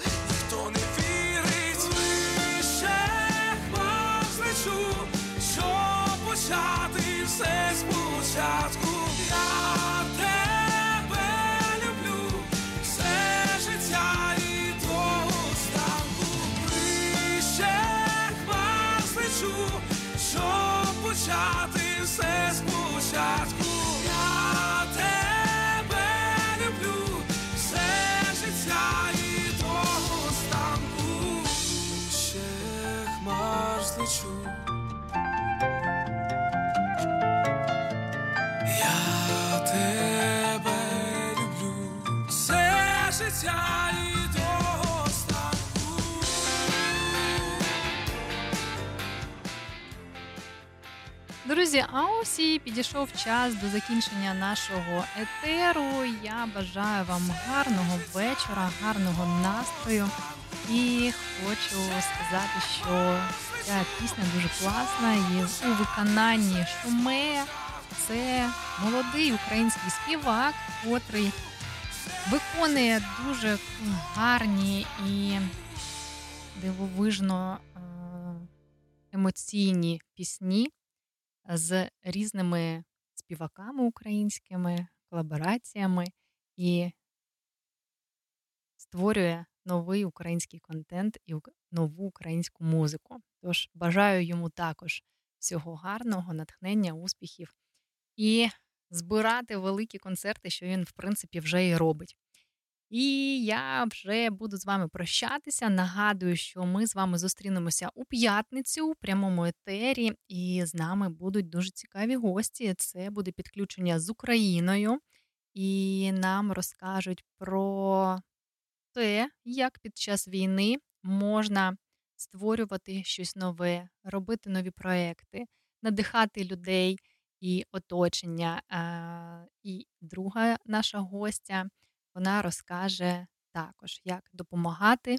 почати все спочатку. Я тебе люблю, все життя і до останку. Лише вас лечу, щоб почати все спочатку. А ось і підійшов час до закінчення нашого етеру. Я бажаю вам гарного вечора, гарного настрою. І хочу сказати, що ця пісня дуже класна і у виконанні Шуме. Це молодий український співак, котрий виконує дуже гарні і дивовижно е, емоційні пісні з різними співаками українськими, колабораціями і створює новий український контент і нову українську музику. Тож бажаю йому також всього гарного, натхнення, успіхів і збирати великі концерти, що він, в принципі, вже і робить. І я вже буду з вами прощатися. Нагадую, що ми з вами зустрінемося у п'ятницю у прямому етері, і з нами будуть дуже цікаві гості. Це буде підключення з Україною, і нам розкажуть про те, як під час війни можна створювати щось нове, робити нові проекти, надихати людей і оточення. І друга наша гостя вона розкаже також, як допомагати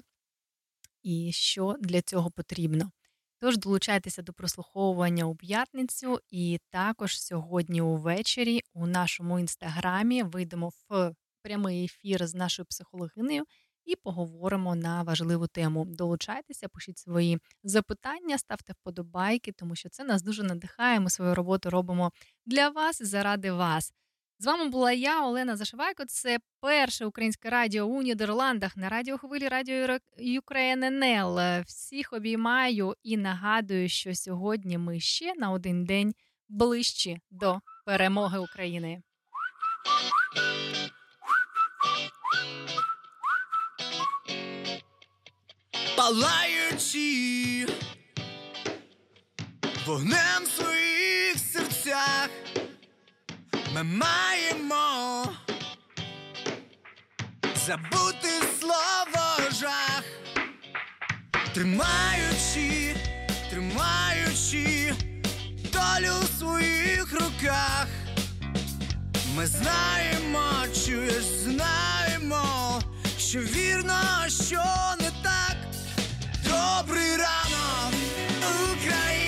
і що для цього потрібно. Тож долучайтеся до прослуховування у п'ятницю, і також сьогодні увечері у нашому інстаграмі вийдемо в прямий ефір з нашою психологинею і поговоримо на важливу тему. Долучайтеся, пишіть свої запитання, ставте вподобайки, тому що це нас дуже надихає. Ми свою роботу робимо для вас і заради вас. З вами була я, Олена Зашивайко. Це перше українське радіо у Нідерландах на радіохвилі Радіо Ukraine НЛ. Всіх обіймаю і нагадую, що сьогодні ми ще на один день ближчі до перемоги України. палаючи вогнем в своїх серцях, ми маємо забути слово жах, тримаючи, тримаючи долю в своїх руках. Ми знаємо, чуєш, знаємо, що вірно, що не так. Добрий ранок, Україно,